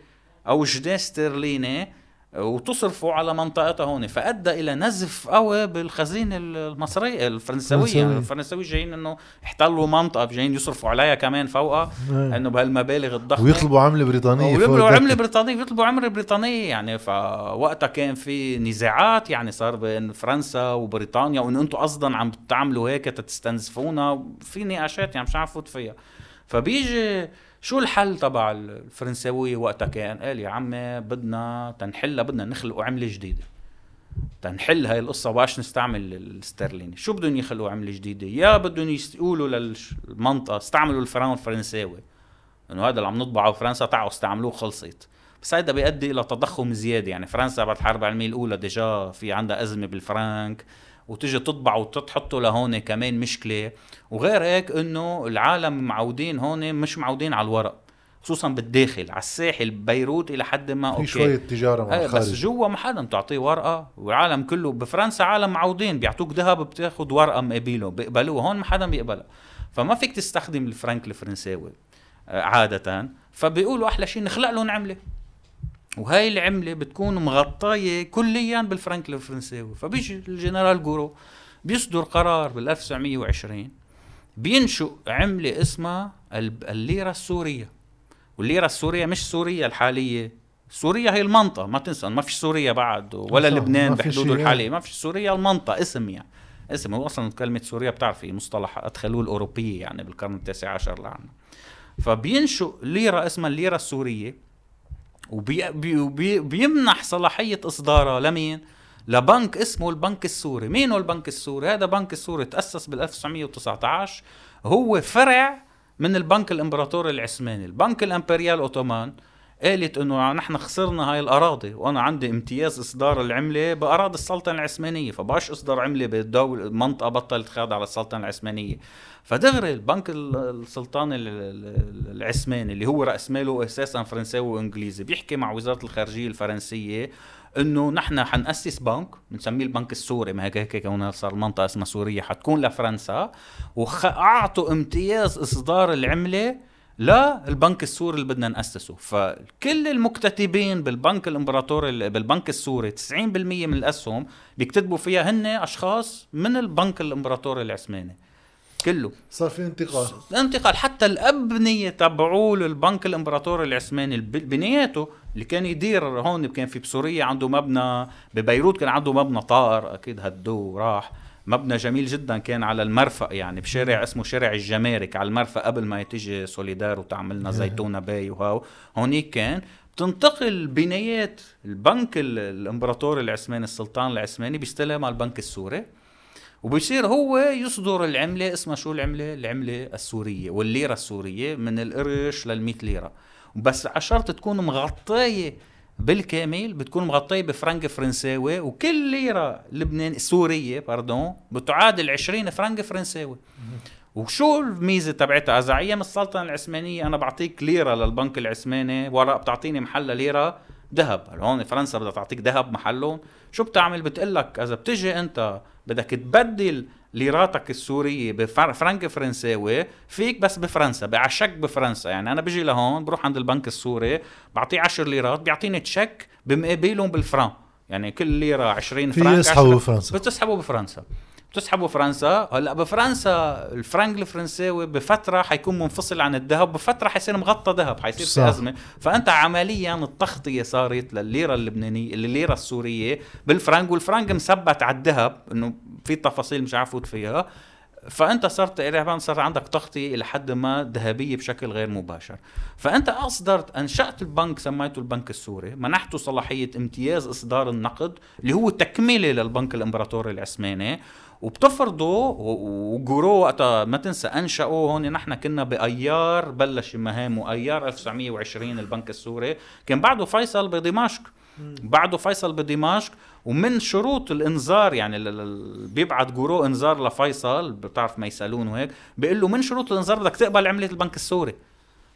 أو جنيه استرليني وتصرفوا على منطقتها هون فأدى إلى نزف قوي بالخزينه المصريه الفرنسويه. يعني الفرنساويين جايين إنه احتلوا منطقة جايين يصرفوا عليها كمان فوقها إيه. إنه بهالمبالغ الضخمة ويطلبوا عملة بريطانية ويطلبوا عملة. بريطانية بيطلبوا عملة بريطانية يعني فوقتها كان في نزاعات يعني صار بين فرنسا وبريطانيا وإنه أنتم قصدا عم تعملوا هيك تستنزفونا في نقاشات يعني مش عارف فوت فيها فبيجي شو الحل تبع الفرنساوية وقتها كان؟ قال يا عمي بدنا تنحلها بدنا نخلقوا عملة جديدة. تنحل هاي القصة واش نستعمل الاسترليني شو بدهم يخلقوا عملة جديدة؟ يا بدهم يقولوا للمنطقة استعملوا الفرنك الفرنساوي. إنه هذا اللي عم نطبعه بفرنسا تعالوا استعملوه خلصت. بس هيدا بيؤدي إلى تضخم زيادة. يعني فرنسا بعد الحرب العالمية الأولى ديجا في عندها أزمة بالفرنك. وتجي تطبع وتحطه لهون كمان مشكلة. وغير هيك إنه العالم معودين هون مش معودين على الورق خصوصا بالداخل على الساحل بيروت إلى حد ما في okay. شوية تجارة مع إيه بس الخارج. جوا ما حدا تعطيه ورقة والعالم كله بفرنسا عالم معودين بيعطوك ذهب بتاخد ورقة مقابله بيقبلوه هون ما حدا بيقبلها. فما فيك تستخدم الفرنك الفرنساوي آه، عادة. فبيقولوا أحلى شيء نخلق لهم عملة. وهاي العملة بتكون مغطية كليا بالفرنك الفرنساوي. فبيجي الجنرال جورو بيصدر قرار بال 1920 بينشئ عملة اسمها الليرة السورية. والليرة السورية مش سوريا الحالية. سوريا هي المنطقة ما تنسى ما في سوريا بعد ولا لبنان بحدوده شيء. الحالية ما في سوريا المنطقة اسم يعني اسم. هو أصلا كلمة سوريا بتعرفي مصطلح أدخلوه الأوروبية يعني بالقرن التاسع عشر لعنا. فبينشئ ليرة اسمها الليرة السورية وبي بي وبي بيمنح صلاحية إصدارها لمين؟ لبنك اسمه البنك السوري مين هو البنك السوري؟ هذا بنك السوري تأسس بال 1919 هو فرع من البنك الإمبراطوري العثماني البنك الإمبريال أوتومان قالت إنه نحن خسرنا هاي الأراضي وأنا عندي امتياز إصدار العملة بأراضي السلطنه العثمانية فباش اصدر عملة بالدول منطقة بطلت خاضعه للسلطنه العثمانية. فدغري البنك ال- السلطاني ال- ال- العثماني اللي هو رأس ماله أساسا فرنساوي وإنجليزي بيحكي مع وزارة الخارجية الفرنسية إنه نحن حنأسس بنك بنسميه البنك السوري ما هيك هيك كون صار المنطقة اسمها سوريا حتكون لفرنسا واعطوا امتياز إصدار العملة للبنك السوري اللي بدنا نأسسه. فكل المكتتبين بالبنك الإمبراطوري بالبنك السوري 90% من الأسهم بيكتتبوا فيها هن أشخاص من البنك الإمبراطوري العثماني. كله. صار في انتقال. انتقال. حتى الأبنية تبعوه للبنك الإمبراطوري العثماني بنياته اللي كان يدير هون كان في بسوريا عنده مبنى ببيروت كان عنده مبنى طائر أكيد هدوه وراح مبنى جميل جدا كان على المرفأ يعني بشارع اسمه شارع الجمارك على المرفأ قبل ما تيجي سوليدار وتعملنا زيتونة باي وهاو. هونيك كان. بتنتقل بنايات البنك ال- الامبراطوري العثماني السلطان العثماني بيستلم على البنك السوري. وبصير هو يصدر العملة اسمها شو العملة؟ العملة السورية والليرة السورية من القرش لل ليرة. بس على شرط تكون مغطية بالكامل بتكون مغطية بفرنك فرنساوي وكل ليرة لبنان سورية باردون بتعادل 20 فرنك فرنساوي. وشو الميزة تبعتها؟ إذا أيام السلطنة العثمانية أنا بعطيك ليرة للبنك العثماني ورق بتعطيني محلها ليرة ذهب. هون فرنسا بدها تعطيك ذهب محلهم. شو بتعمل؟ بتقول لك إذا بتجي أنت بدك تبدل ليراتك السورية بفرنك فرنساوي فيك بس بفرنسا بعشك بفرنسا. يعني أنا بجي لهون بروح عند البنك السوري بعطيه 10 ليرات بيعطيني تشيك بمقابلهم بالفران يعني كل ليرة 20 فرنك يسحبوا بفرنسا. بتسحبوا بفرنسا. بتسحبوا فرنسا. هلا بفرنسا الفرنك الفرنساوي بفترة حيكون منفصل عن الذهب بفترة حيصير مغطى ذهب حيصير في أزمة. فأنت عمليا التغطية صارت للليرة اللبنانية الليره السورية بالفرنك والفرنك مثبت على الذهب إنه في تفاصيل مش عارف فوت فيها. فأنت صرت تقريبا صار عندك تغطية إلى حد ما ذهبية بشكل غير مباشر. فأنت أصدرت أنشأت البنك سميته البنك السوري منحته صلاحية امتياز إصدار النقد اللي هو تكمله للبنك الإمبراطوري العثماني. وبتفرضوا وجورو وقتها ما تنسى أنشأوا هون نحن كنا بأيار بلش مهامه ايار 1920 البنك السوري. كان بعده فيصل بدمشق. بعده فيصل بدمشق. ومن شروط الإنذار يعني بيبعت جورو إنذار لفيصل بتعرف ما يسألون وهيك بيقول له من شروط الإنذار بدك تقبل عملة البنك السوري؟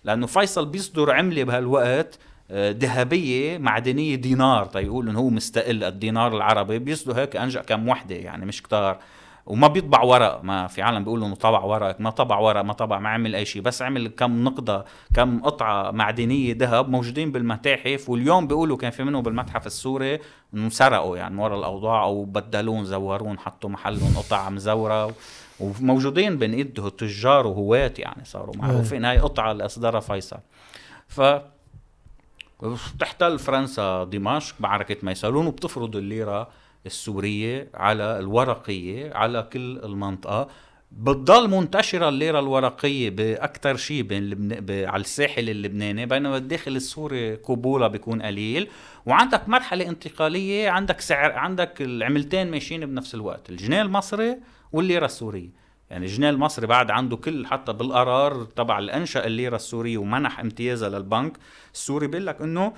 لأنه فيصل بيصدر عملة بهالوقت ذهبية معدنية دينار تيقول انه هو مستقل الدينار العربي. بيصدر هيك انجا كم وحدة يعني مش كتار. وما بيطبع ورق ما في عالم بيقولوا إنه طبع ورق ما طبع ورق ما طبع ما عمل أي شيء. بس عمل كم نقطة كم قطعة معدنية ذهب موجودين بالمتاحف. واليوم بيقولوا كان في منهم بالمتحف السوري انه سرقوا يعني ورا الأوضاع أو بدلون زورون حطوا محلهم قطع مزورة. وموجودين بين ايده التجار وهواة يعني صاروا معروفين. هاي قطعة اللي اصدرها فيصل. ف تحتل فرنسا دمشق معركة ميسالون وبتفرض الليرة السورية على الورقية على كل المنطقة بتضل منتشرة الليرة الورقية بأكثر شيء بين. على الساحل اللبناني بينما الداخل السوري قبولها بيكون قليل وعندك مرحلة انتقالية عندك سعر عندك العملتين ماشيين بنفس الوقت الجنيه المصري والليرة السورية يعني الجنيه المصري بعد عنده كل حتى بالقرار تبع الأنشأ الليرة السورية ومنح امتيازها للبنك السوري بيقول لك إنه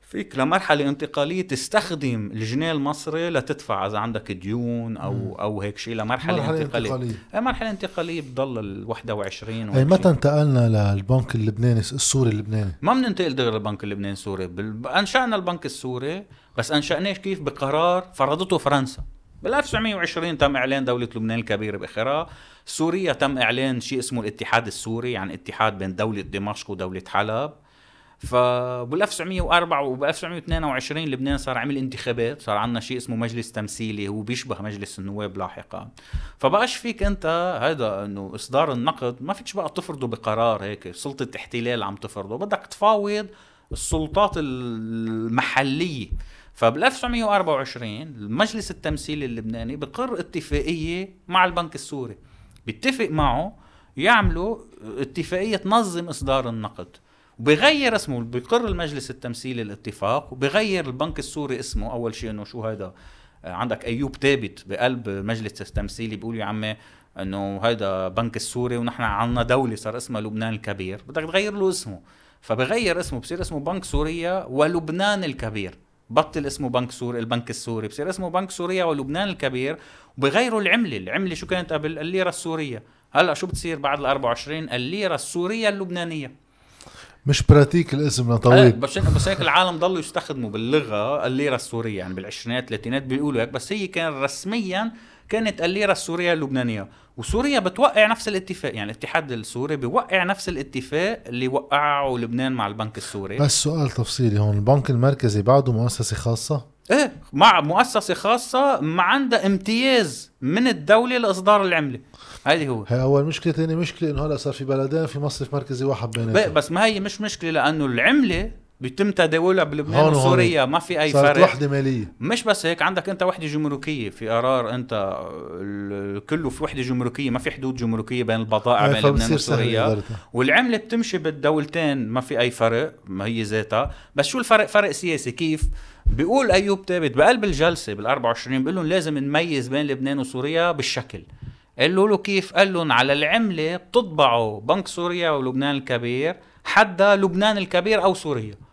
فيك لمرحلة انتقالية تستخدم الجنيه المصري لتدفع إذا عندك ديون أو مم. أو هيك شيء لمرحلة مرحلة انتقالية. انتقالية أي مرحلة انتقالية بتضل ال 21 أي متى انتقلنا للبنك اللبناني السوري اللبناني؟ ما بننتقل دغري للبنك اللبناني السوري أنشأنا البنك السوري بس أنشأناه كيف بقرار فرضته فرنسا بال 1920 تم إعلان دولة لبنان الكبيره باخرها سوريا تم إعلان شيء اسمه الاتحاد السوري يعني اتحاد بين دولة دمشق ودولة حلب. فبال 1904 وب 1922 لبنان صار عمل انتخابات صار عندنا شيء اسمه مجلس تمثيلي هو بيشبه مجلس النواب لاحقا. فبقاش فيك أنت هذا إنه إصدار النقد ما فيكش بقى تفرضه بقرار هيك سلطة احتلال عم تفرضه. بدك تفاوض السلطات المحلية. فبال 1924 المجلس التمثيلي اللبناني بقر اتفاقية مع البنك السوري بيتفق معه يعملوا اتفاقية تنظم إصدار النقد وبغير اسمه بقر المجلس التمثيلي الاتفاق وبغير البنك السوري اسمه أول شيء إنه شو هذا عندك أيوب ثابت بقلب مجلس التمثيلي بيقول يا عمي إنه هيدا بنك السوري ونحن عنا دولة صار اسمها لبنان الكبير بدك تغير له اسمه فبغير اسمه بصير اسمه بنك سوريا ولبنان الكبير. بطل اسمه بنك سوري البنك السوري. بصير اسمه بنك سوريا ولبنان الكبير. وبغيروا العملة. العملة شو كانت قبل؟ الليرة السورية. هلأ شو بتصير بعد ال 24 الليرة السورية اللبنانية. مش pratique الاسم طويل. بس بس هيك العالم ضلوا يستخدموا باللغة الليرة السورية. يعني بالعشرينات الثلاثينات بيقولوا هيك. بس هي كان رسميا كانت الليره السورية اللبنانية. وسوريا بتوقع نفس الاتفاق يعني الاتحاد السوري بيوقع نفس الاتفاق اللي وقعه لبنان مع البنك السوري. بس سؤال تفصيلي هون البنك المركزي بعده مؤسسة خاصة؟ إيه مع مؤسسة خاصة ما عندها امتياز من الدولة لإصدار العملة. هذه هو. هي أول مشكلة ثاني مشكلة إنه هلأ صار في بلدين في مصرف مركزي واحد بيناتهم. بس ما هي مش مشكلة لأنه العملة بيتم تداولها بلبنان وسوريا ما في أي فرق. وحدة مالية. مش بس هيك عندك أنت وحدة جمركية في قرار أنت كله في وحدة جمركية ما في حدود جمركية بين البضائع بين لبنان وسوريا. والعملة بتمشي بالدولتين ما في أي فرق ما هي ذاتها. بس شو الفرق؟ فرق سياسي. كيف؟ بيقول أيوب ثابت بقلب الجلسة بال 24 بيقول لهم لازم نميز بين لبنان وسوريا بالشكل. قال له كيف؟ قال لهم على العملة بتطبعوا بنك سوريا ولبنان الكبير حدا لبنان الكبير أو سوريا.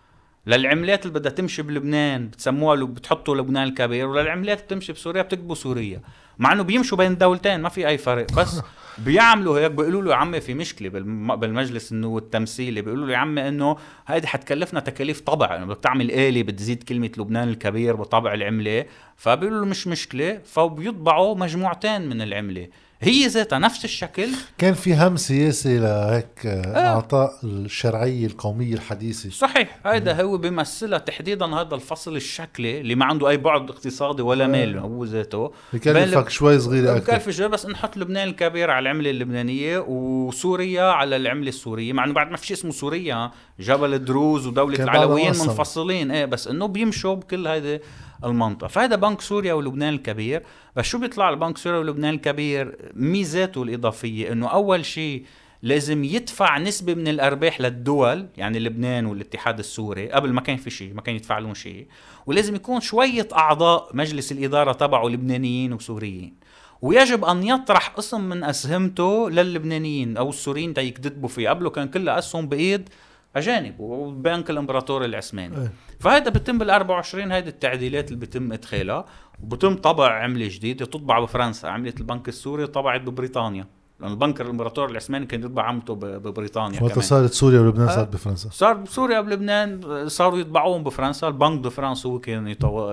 للعملات اللي بدها تمشي بلبنان بتسموها لو بتحطوا لبنان الكبير وللعملات اللي بتمشي بسوريا بتكتبوا سوريا. مع إنه بيمشوا بين الدولتين ما في أي فرق بس بيعملوا هيك بيقولوا له يا عمي في مشكلة بالم- بالمجلس إنه التمثيلي بيقولوا له يا عمي إنه هيدي حتكلفنا تكاليف طبع إنه بدك تعمل آلة بتزيد كلمة لبنان الكبير بطبع العملة. فبيقولوا له مش مشكلة فبيطبعوا مجموعتين من العملة. هي ذاتها نفس الشكل. كان في هم سياسي لهيك آه. اعطاء الشرعية القومية الحديثة. صحيح هذا هو بيمثلها تحديدا هذا الفصل الشكلي اللي ما عنده أي بعد اقتصادي ولا مال هو ذاته. بكلفك شوي صغيره أكثر بكلف شوي بس نحط لبنان الكبير على العملة اللبنانية وسوريا على العملة السورية مع إنه بعد ما في شيء اسمه سوريا جبل الدروز ودولة العلويين. منفصلين. إيه بس إنه بيمشوا بكل هذه المنطقة. فهذا بنك سوريا ولبنان الكبير. بس شو بيطلع البنك سوريا ولبنان الكبير؟ ميزاته الإضافية إنه أول شيء لازم يدفع نسبة من الأرباح للدول يعني لبنان والاتحاد السوري قبل ما كان في شيء ما كان يدفع شيء. ولازم يكون شوية أعضاء مجلس الإدارة تبعه لبنانيين وسوريين. ويجب أن يطرح قسم من أسهمته للبنانيين أو السوريين تا يكذبوا فيه. قبله كان كلها أسهم بإيد أجانب وبنك الإمبراطور العثماني. إيه. فهذا بتم بال 24 هيدي التعديلات اللي بتم إدخالها. وبتم طبع عملة جديدة تطبع بفرنسا عملة البنك السوري طبعت ببريطانيا. لأن البنك الامبراطور العثماني كان يطبع عملته ب- ببريطانيا وقت كمان. صارت سوريا ولبنان آه. صارت بفرنسا. صار بسوريا بلبنان صاروا يطبعوهم بفرنسا. ال Banque de France هو كان يتو-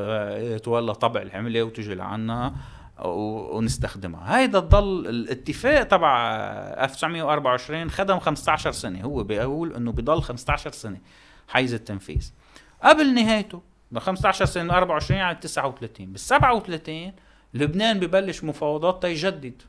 يتولى طبع العملة وتجي لعنا. ونستخدمها. هيدا ضل الاتفاق تبع 1924 خدم 15 سنة. هو بيقول إنه بضل 15 سنة حيز التنفيذ. قبل نهايته ب 15 سنة من 24 على 39 بال 37 لبنان ببلش مفاوضات تيجدد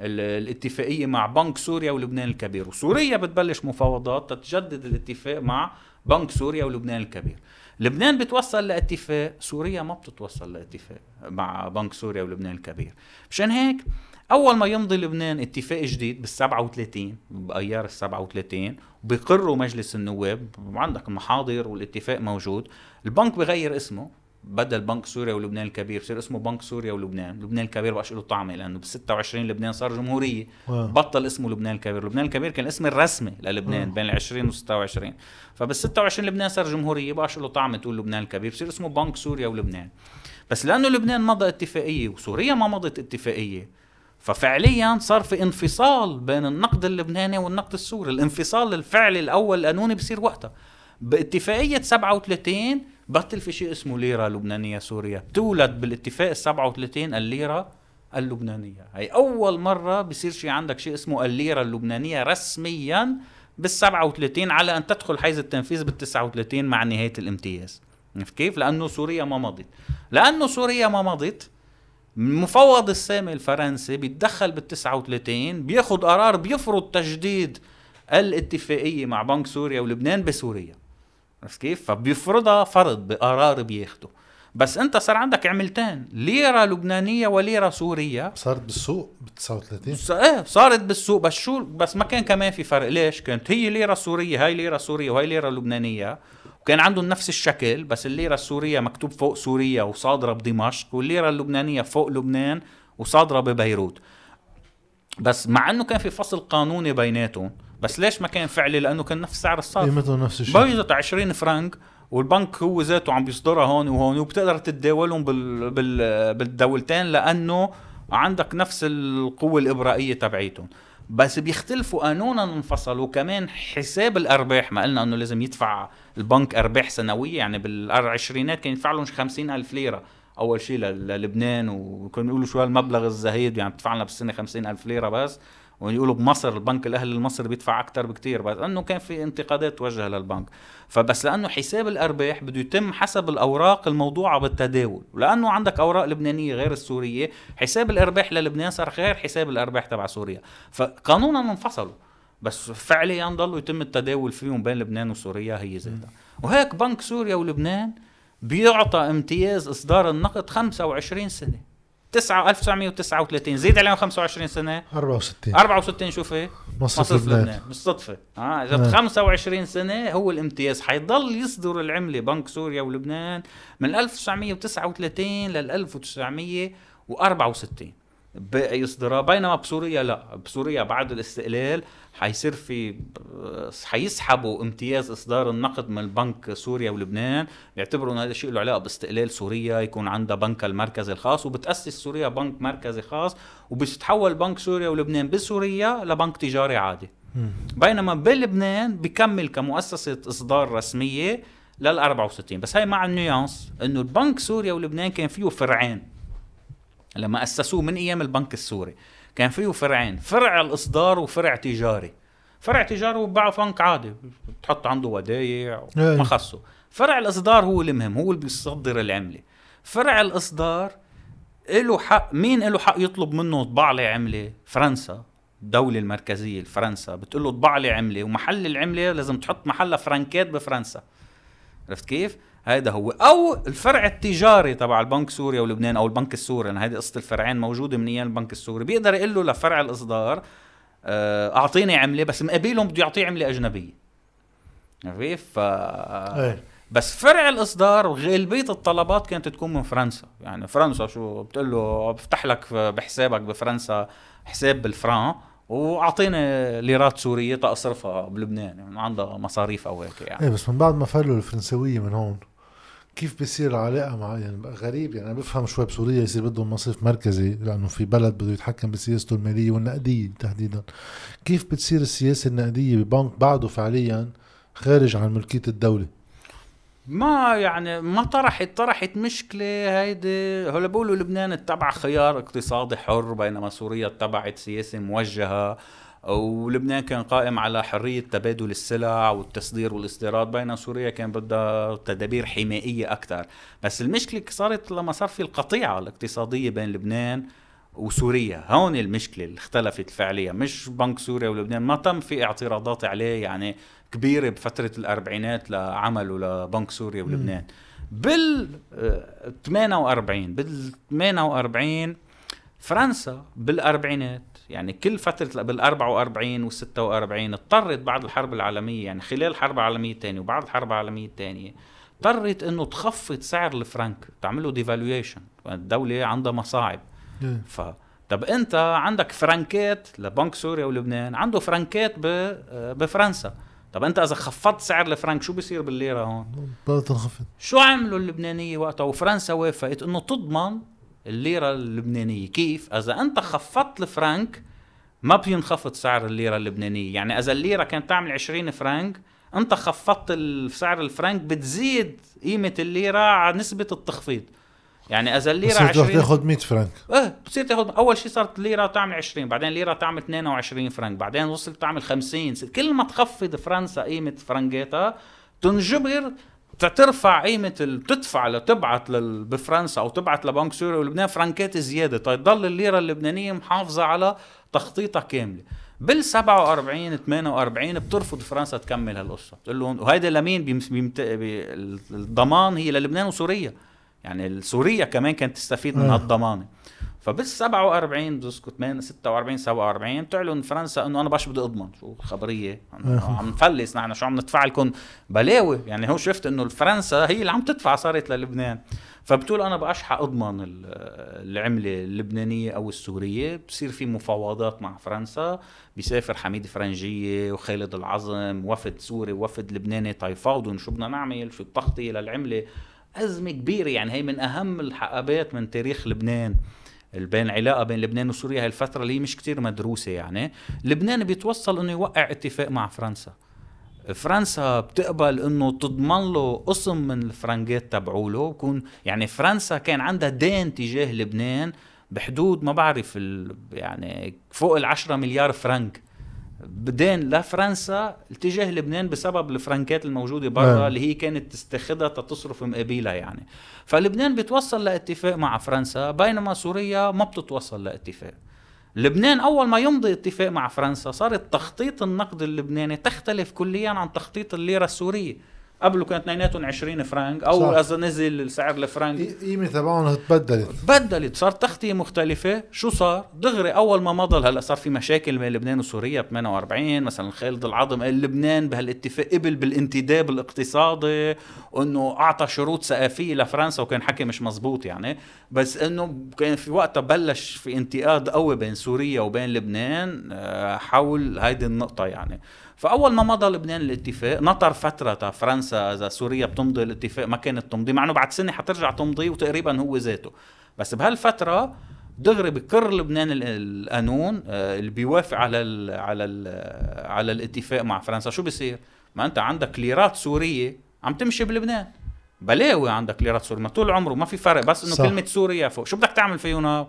ال- الاتفاقية مع بنك سوريا ولبنان الكبير. وسوريا بتبلش مفاوضات تتجدد الاتفاق مع بنك سوريا ولبنان الكبير. لبنان بتوصل لاتفاق سوريا ما بتتوصل لاتفاق مع بنك سوريا ولبنان الكبير. مشان هيك أول ما يمضي لبنان اتفاق جديد بال 37 بأيار ال 37 بيقروا مجلس النواب وعندك المحاضر والاتفاق موجود البنك بغير اسمه بدل بنك سوريا ولبنان الكبير بصير اسمه بنك سوريا ولبنان. لبنان الكبير بقاش له طعمه لأنه بال 26 لبنان صار جمهورية. آه. بطل اسمه لبنان الكبير. لبنان الكبير كان الاسم الرسمي للبنان. بين ال 20 و 26 فبال 26 لبنان صار جمهورية. بقاش له طعم تقول لبنان الكبير. بصير اسمه بنك سوريا ولبنان. بس لأنه لبنان مضى اتفاقية وسوريا ما مضت اتفاقية ففعليا صار في انفصال بين النقد اللبناني والنقد السوري. الانفصال الفعلي الأول القانوني بصير وقتها. باتفاقية 37 بطل في شيء اسمه ليرة لبنانيه سوريا. بتولد بالاتفاق ال 37 الليرة اللبنانية. هي أول مرة بصير شيء عندك شيء اسمه الليرة اللبنانية رسميا بال 37 على أن تدخل حيز التنفيذ بال 39 مع نهاية الامتياز. عرفت كيف؟ لأنه سوريا ما مضت. لأنه سوريا ما مضت المفوض السامي الفرنسي بيتدخل بال 39 بياخذ قرار بيفرض تجديد الاتفاقية مع بنك سوريا ولبنان بسوريا. عرفت كيف؟ فبيفرضها فرض بقرار بياخده. بس انت صار عندك عملتين ليرة لبنانية وليرة سورية. صارت بالسوق بال 39 س- إيه صارت بالسوق. بس شو بس ما كان كمان في فرق. ليش؟ كانت هي ليرة سورية هاي ليرة سورية وهي ليرة لبنانية. وكان عندهم نفس الشكل بس الليرة السورية مكتوب فوق سوريا وصادرة بدمشق والليرة اللبنانية فوق لبنان وصادرة ببيروت. بس مع انه كان في فصل قانوني بيناتهم بس ليش ما كان فعلي؟ لأنه كان نفس سعر الصرف. قيمتهم نفس الشيء. بيضت 20 فرنك والبنك هو ذاته عم بيصدرها هون وهون وبتقدر تتداولهم بال... بال... بالدولتين لأنه عندك نفس القوة الإبرائية تبعيتهم. بس بيختلفوا قانونا انفصلوا كمان حساب الأرباح ما قلنا إنه لازم يدفع البنك أرباح سنوية يعني بالعشرينات كان يدفع لهم 50 ألف ليرة. أول شيء لل- للبنان وكانوا يقولوا شو هالمبلغ الزهيد يعني بتدفع لنا بالسنة 50 ألف ليرة بس. ويقولوا بمصر البنك الأهلي المصري بيدفع أكثر بكتير بس انه كان في انتقادات توجه للبنك. فبس لأنه حساب الأرباح بده يتم حسب الأوراق الموضوعة بالتداول. ولأنه عندك أوراق لبنانية غير السورية حساب الأرباح للبنان صار غير حساب الأرباح تبع سوريا. فقانونا انفصلوا بس فعليا ضلوا يتم التداول فيهم بين لبنان وسوريا هي ذاتها. وهيك بنك سوريا ولبنان بيعطى امتياز إصدار النقد 25 سنة. 9 1939 زيد عليهم 25 سنة. 64 64 شوفي. مصرف لبنان. لبنان. بالصدفه آه إذا آه. ب 25 سنة هو الامتياز. حيضل يصدر العملة بنك سوريا ولبنان من 1939 لل 1964 باقي اصدارها بينما بسوريا لا. بسوريا بعد الاستقلال حيصير في حيسحبوا امتياز إصدار النقد من البنك سوريا ولبنان. بيعتبروا انه هذا الشيء له علاقة باستقلال سوريا. يكون عندها بنكها المركزي الخاص وبتأسس سوريا بنك مركزي خاص وبتتحول بنك سوريا ولبنان بسوريا لبنك تجاري عادي. بينما بلبنان بكمل كمؤسسة إصدار رسمية لل 64 بس هاي مع النيانس إنه البنك سوريا ولبنان كان فيه فرعين. لما أسسوه من أيام البنك السوري. كان فيه فرعين فرع الإصدار وفرع تجاري. فرع تجاري وباعه بنك عادي بتحط عنده ودايع إيه. ما خصه فرع الإصدار هو المهم هو اللي بيصدر العملة. فرع الإصدار له حق مين له حق يطلب منه طبع لي عملة؟ فرنسا الدولة المركزية فرنسا بتقول له طبع لي عملة ومحل العملة لازم تحط محلها فرنكات بفرنسا. عرفت كيف؟ هذا هو. أو الفرع التجاري تبع البنك سوريا ولبنان أو البنك السوري أنا هذه قصة الفرعين موجودة من أيام البنك السوري. بيقدر يقول له لفرع الإصدار آه، أعطيني عملة بس مقابلهم بده يعطيه عملة أجنبية. عرفت؟ ف إيه. بس فرع الإصدار غالبيه الطلبات كانت تكون من فرنسا. يعني فرنسا شو؟ بتقول له بفتح لك بحسابك بفرنسا حساب بالفران وأعطيني ليرات سورية تصرفها بلبنان. يعني عندها مصاريف أو هيك يعني. إيه بس من بعد ما فلوا الفرنسوية من هون كيف بيصير العلاقة مع يعني غريب. يعني أنا بفهم شوي بسوريا يصير بدهم مصرف مركزي لأنه في بلد بده يتحكم بسياسته المالية والنقدية تحديدا. كيف بتصير السياسة النقدية ببنك بعده فعليا خارج عن ملكية الدولة؟ ما يعني ما طرحت طرحت مشكلة هيدي. هلا بيقولوا لبنان اتبع خيار اقتصادي حر بينما سوريا اتبعت سياسة موجهة. ولبنان كان قائم على حرية تبادل السلع والتصدير والاستيراد بين سوريا كان بدها تدابير حمائية أكثر. بس المشكلة صارت لما صار في القطيعة الاقتصادية بين لبنان وسوريا. هون المشكلة اللي اختلفت فعليا. مش بنك سوريا ولبنان ما تم في اعتراضات عليه يعني كبيرة بفترة الأربعينات لعمله لبنك سوريا ولبنان. بال 48 بال 48 فرنسا بالأربعينات يعني كل فترة بال 44 وال 46 اضطرت بعد الحرب العالمية يعني خلال الحرب العالمية الثانية وبعد الحرب العالمية الثانية اضطرت إنه تخفض سعر الفرنك تعمل له ديفالويشن الدولة عندها مصاعب إيه. ف طب أنت عندك فرنكات لبنك سوريا ولبنان عنده فرنكات. بفرنسا طب أنت إذا خفضت سعر الفرنك شو بيصير بالليرة هون بدها تنخفض شو عملوا اللبنانية وقتها وفرنسا وافقت إنه تضمن الليرة اللبنانية. كيف؟ إذا أنت خفضت الفرنك ما بينخفض سعر الليرة اللبنانية. يعني إذا الليرة كانت تعمل 20 فرنك أنت خفضت سعر الفرنك بتزيد قيمة الليرة على نسبة التخفيض. يعني إذا الليرة 20 تاخذ 100 فرنك. إيه بتصير تاخذ أول شيء صارت الليرة تعمل 20 بعدين الليرة تعمل 22 فرنك بعدين وصلت تعمل 50 كل ما تخفض فرنسا قيمة فرنكاتها تنجبر ترفع قيمة ال... بتدفع لتبعت لل... بفرنسا أو تبعت لبنك سوريا ولبنان فرنكات زيادة. تضل الليرة اللبنانية محافظة على تخطيطها كاملة. بال 47 48 بترفض فرنسا تكمل هالقصة. بتقول لهم وهيدا لمين؟ بيمت... بيمت... بي... الضمان هي للبنان وسوريا. يعني سوريا كمان كانت تستفيد من هالضمانة. فبال 47 بذكر 8 46 47 بتعلن فرنسا إنه أنا باش بدي أضمن. شو خبريه عم نفلس نحن شو عم ندفع لكم بلاوي؟ يعني هو شفت إنه فرنسا هي اللي عم تدفع صارت للبنان. فبتقول أنا بقاش حأضمن العملة اللبنانية أو السورية. بصير في مفاوضات مع فرنسا. بيسافر حميد فرنجية وخالد العظم وفد سوري وفد لبناني تيفاوضوا شو بدنا نعمل؟ شو التغطية للعملة؟ أزمة كبيرة. يعني هي من أهم الحقبات من تاريخ لبنان. بين علاقة بين لبنان وسوريا هاي الفترة اللي هي مش كتير مدروسة يعني. لبنان بيتوصل إنه يوقع اتفاق مع فرنسا. فرنسا بتقبل إنه تضمن له قسم من الفرنجات تبعوله بكون يعني فرنسا كان عندها دين تجاه لبنان بحدود ما بعرف يعني فوق العشرة مليار فرنك. بدين لفرنسا اتجاه لبنان بسبب الفرنكات الموجودة برا نعم. اللي هي كانت تستخدها تصرف مقابلها يعني. فلبنان بيتوصل لاتفاق مع فرنسا بينما سوريا ما بتتوصل لاتفاق. لبنان أول ما يمضي اتفاق مع فرنسا صار تخطيط النقد اللبناني تختلف كليا عن تخطيط الليرة السورية. قبله كانت اثنيناتهم 20 فرنك أو. إذا نزل سعر الفرنك قيمة تبعهم تبدلت بدلت صار تغطية مختلفة. شو صار؟ دغري أول ما مضى هلأ صار في مشاكل بين لبنان وسوريا ب 48 مثلا خالد العظم قال لبنان بهالاتفاق قبل بالانتداب الاقتصادي وانه أعطى شروط سقافية لفرنسا وكان حكي مش مزبوط يعني. بس إنه كان في وقتها بلش في انتقاد قوي بين سوريا وبين لبنان آه، حول هيدي النقطة يعني. فأول ما مضى لبنان الاتفاق نطر فترة تا فرنسا إذا سوريا بتمضي الاتفاق ما كانت تمضي مع إنه بعد سنة حترجع تمضي وتقريبا هو ذاته. بس بهالفترة دغري بكر لبنان ال- القانون آه، اللي بيوافق على ال على ال على الاتفاق مع فرنسا. شو بصير ما أنت عندك ليرات سورية عم تمشي بلبنان. بلاوي عندك ليرات سورية ما طول عمره ما في فرق بس إنه. كلمة سوريا فوق. شو بدك تعمل فيهم؟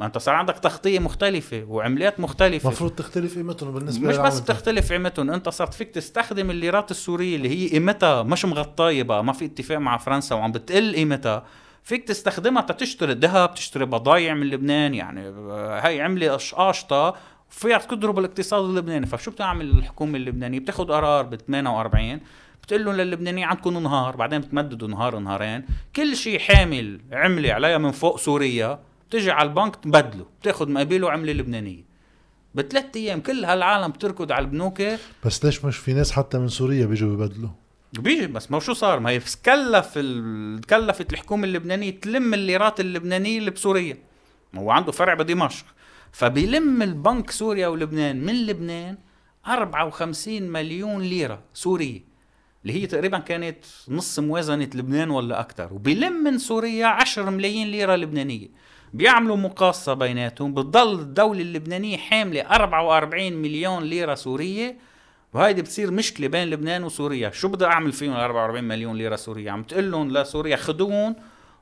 ما انت صار عندك تغطيه مختلفة وعملات مختلفة. المفروض تختلف قيمتهم بالنسبة مش بس. بتختلف قيمتهم انت صرت فيك تستخدم الليرات السورية اللي هي قيمتها مش مغطايه بقى ما في اتفاق مع فرنسا وعم بتقل قيمتها. فيك تستخدمها تشتري ذهب تشتري بضايع من لبنان يعني هاي عملة قشطه فيها تضرب الاقتصاد اللبناني. فشو بتعمل الحكومة اللبنانية؟ بتاخذ قرار ب 48 بتقول لهم للبنانيين عندكم نهار بعدين بتمددوا نهار نهارين كل شيء حامل عملة عليها من فوق سوريا. بتجي على البنك تبدله بتاخذ مقابله عمله لبنانية. بثلاث أيام كل هالعالم بتركض على البنوك بس ليش مش في ناس حتى من سوريا بيجوا ببدلوا بيجي بس ما شو صار؟ ما هي كلف ال... كلفت الحكومة اللبنانية تلم الليرات اللبنانية اللي بسوريا. ما هو عنده فرع بدمشق. فبيلم البنك سوريا ولبنان من لبنان 54 مليون ليرة سورية اللي هي تقريبا كانت نص موازنة لبنان ولا أكثر وبيلم من سوريا 10 ملايين ليرة لبنانية. بيعملوا مقاصة بيناتهم بتضل الدولة اللبنانية حاملة 44 مليون ليرة سورية. وهيدي بتصير مشكلة بين لبنان وسوريا. شو بدي أعمل فيهم ال 44 مليون ليرة سورية؟ عم تقول لهم لسوريا خدوهم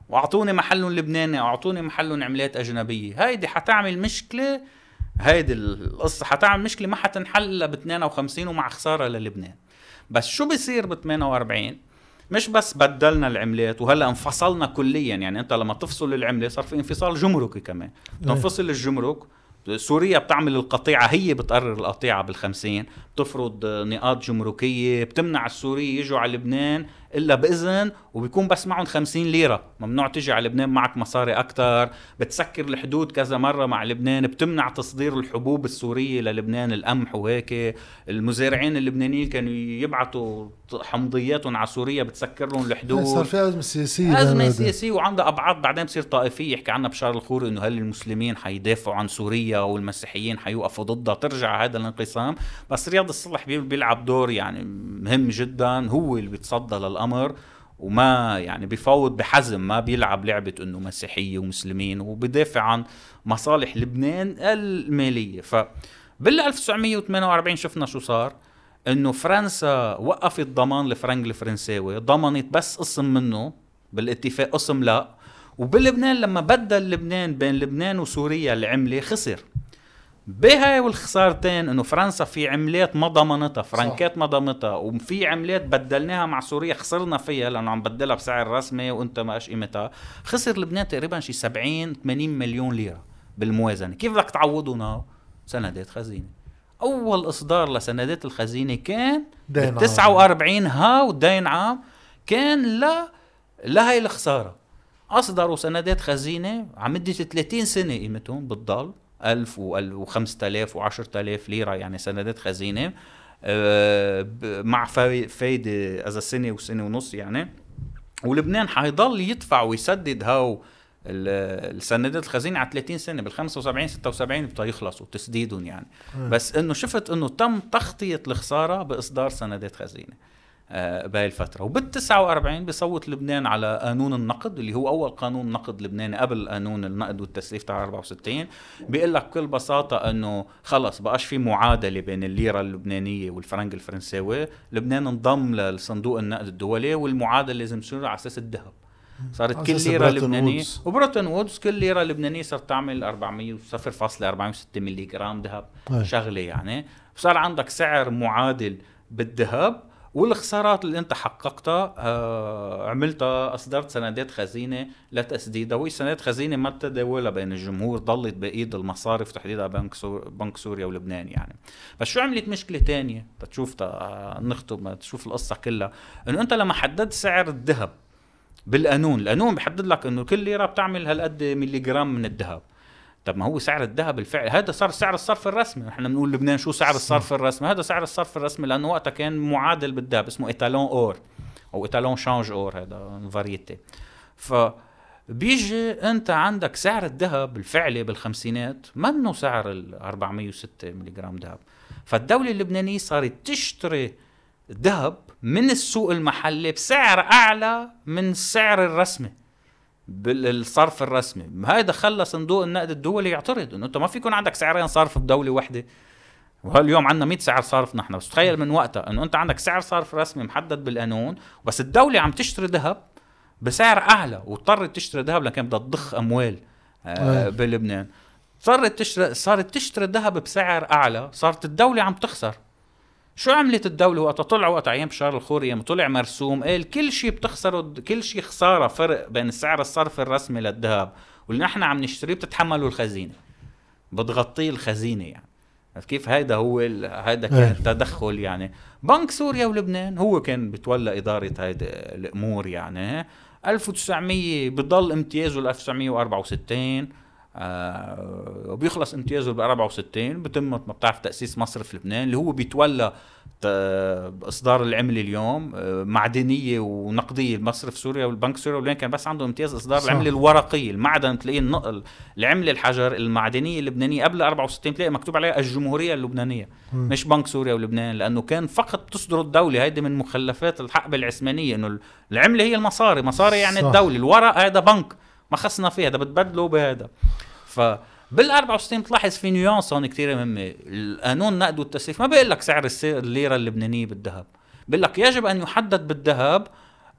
وأعطوني محلهم لبناني أو أعطوني محلهم عملات أجنبية. هيدي حتعمل مشكلة هيدي القصة حتعمل مشكلة ما حتنحل إلا ب 52 ومع خسارة للبنان. بس شو بصير ب 48 مش بس بدلنا العملات وهلا انفصلنا كليا. يعني أنت لما تفصل العملة صار في انفصال جمركي كمان. تنفصل الجمرك سوريا بتعمل القطيعة هي بتقرر القطيعة بالخمسين. بتفرض نقاط جمركية بتمنع السوري يجوا على لبنان. إلا بإذن وبيكون بس معهم خمسين ليرة. ممنوع تجي على لبنان معك مصاري أكتر. بتسكر الحدود كذا مرة مع لبنان بتمنع تصدير الحبوب السورية للبنان القمح وهيك. المزارعين اللبنانيين كانوا يبعتوا حمضياتهم على سوريا بتسكر لهم الحدود. صار في أزمة سياسية أزمة بهذا. سياسية وعندها أبعاد. بعدين بصير طائفية. يحكي عنها بشار الخوري إنه هل المسلمين حيدافعوا عن سوريا والمسيحيين حيوقفوا ضدها. ترجع هذا الانقسام. بس رياض الصلح بي- بيلعب دور يعني مهم جدا. هو اللي بيتصدى للأمر وما يعني بيفاوض بحزم ما بيلعب لعبة إنه مسيحية ومسلمين وبدافع عن مصالح لبنان المالية. ف بال 1948 شفنا شو صار إنه فرنسا وقفت ضمان الفرنك الفرنساوي ضمنت بس قسم منه بالاتفاق قسم لا. وبلبنان لما بدل لبنان بين لبنان وسوريا العملة خسر. بهاي والخسارتين إنه فرنسا في عملات ما ضمنتها فرنكات ما ضمنتها وفي عملات بدلناها مع سوريا خسرنا فيها لأنه عم بدلها بسعر رسمي وأنت ما إيش قيمتها. خسر لبنان تقريبا شي 70 80 مليون ليرة بالموازنة. كيف بدك تعوضهم هاو؟ سندات خزينة. أول إصدار لسندات الخزينة كان دين عام. بال 49 هاو دين عام كان لا لهي الخسارة. أصدروا سندات خزينة على مده 30 سنة قيمتهم بتضل 1000 و5000 و10000 ليرة يعني سندات خزينة. آه، مع فاي- فايدة اذا سنة وسنه ونص يعني. ولبنان حيضل يدفع ويسدد هاو ال- السندات الخزينة على 30 سنة بال 75 76 بده يخلصوا تسديدهم يعني. بس إنه شفت إنه تم تغطيه الخساره بإصدار سندات خزينة. آه، بهاي الفترة. وبال 49 بصوت لبنان على قانون النقد اللي هو أول قانون نقد لبناني قبل قانون النقد والتسليف تاع 64 بيقول لك بكل بساطة إنه خلص بقاش في معادلة بين الليرة اللبنانية والفرنك الفرنساوي. لبنان انضم لصندوق النقد الدولي والمعادلة لازم تصير على أساس الذهب. صارت كل لبنانية. وودز. وبريتون وودز كل ليرة لبنانية صارت تعمل 400 0.406 ملي جرام ذهب. شغلة يعني. صار عندك سعر معادل بالذهب والخسارات اللي انت حققتها آه عملتها اصدرت سندات خزينة لتسديدها وهي سندات خزينة ما تداولها بين الجمهور ضلت بإيد المصارف تحديدا بنك سور بنك سوريا ولبنان يعني. بس شو عملت مشكلة تانية؟ تشوف نختم تشوف القصة كلها. إنه أنت لما حددت سعر الذهب بالقانون القانون بحدد لك إنه كل ليرة بتعمل هالقد ملي جرام من الذهب. طب ما هو سعر الذهب بالفعل هذا صار سعر الصرف الرسمي. إحنا بنقول لبنان شو سعر الصرف الرسمي؟ هذا سعر الصرف الرسمي لأنه وقتها كان معادل بالذهب اسمه étalon or أو étalon change or هذا parité ف بيجي أنت عندك سعر الذهب الفعلي بالخمسينات منه سعر ال 406 ملي جرام ذهب. فالدولة اللبنانية صارت تشتري ذهب من السوق المحلي بسعر أعلى من السعر الرسمي. بالصرف الرسمي. هذا خلى صندوق النقد الدولي يعترض إنه أنت ما في يكون عندك سعرين صرف بدولة واحدة وهاليوم عندنا 100 سعر صرف نحن. بس تخيل من وقتها إنه أنت عندك سعر صرف رسمي محدد بالقانون بس الدولة عم تشتري ذهب بسعر أعلى واضطرت تشتري ذهب لكن بدها تضخ أموال آه بلبنان. صارت تشتري صارت تشتري ذهب بسعر أعلى صارت الدولة عم تخسر. شو عملت الدولة وقتها طلع وقت أيام بشار الخوري لما طلع مرسوم قال كل شيء بتخسره كل شيء خسارة فرق بين سعر الصرف الرسمي للذهب واللي نحن عم نشتريه بتتحمله الخزينة. بتغطيه الخزينة يعني. كيف؟ هيدا هو هيدا كان إيه. تدخل يعني. بنك سوريا ولبنان هو كان بتولى إدارة هيدا الأمور يعني. 1900 بضل امتيازه ل 1964 آه وبيخلص امتيازه ب 64 بتم ما بتعرف تأسيس مصرف لبنان اللي هو بيتولى إصدار العمله اليوم آه معدنية ونقدية المصرف سوريا والبنك سوريا ولبنان كان بس عندهم امتياز إصدار صح. العمله الورقيه المعدن تلاقيه النقل العمله الحجر المعدنية اللبنانية قبل 64 تلاقي مكتوب عليها الجمهورية اللبنانية م. مش بنك سوريا ولبنان لأنه كان فقط تصدر الدولة هيدي من مخلفات الحقبة العثمانية إنه العملة هي المصاري مصاري يعني صح. الدولة الورق هذا بنك ما خصنا فيها ده بتبدله بهذا. ف بال 64 بتلاحظ في نيوانس هون كثير مهمة. القانون النقد والتسليف ما بيقول لك سعر الليرة اللبنانية بالذهب. بيقول لك يجب أن يحدد بالذهب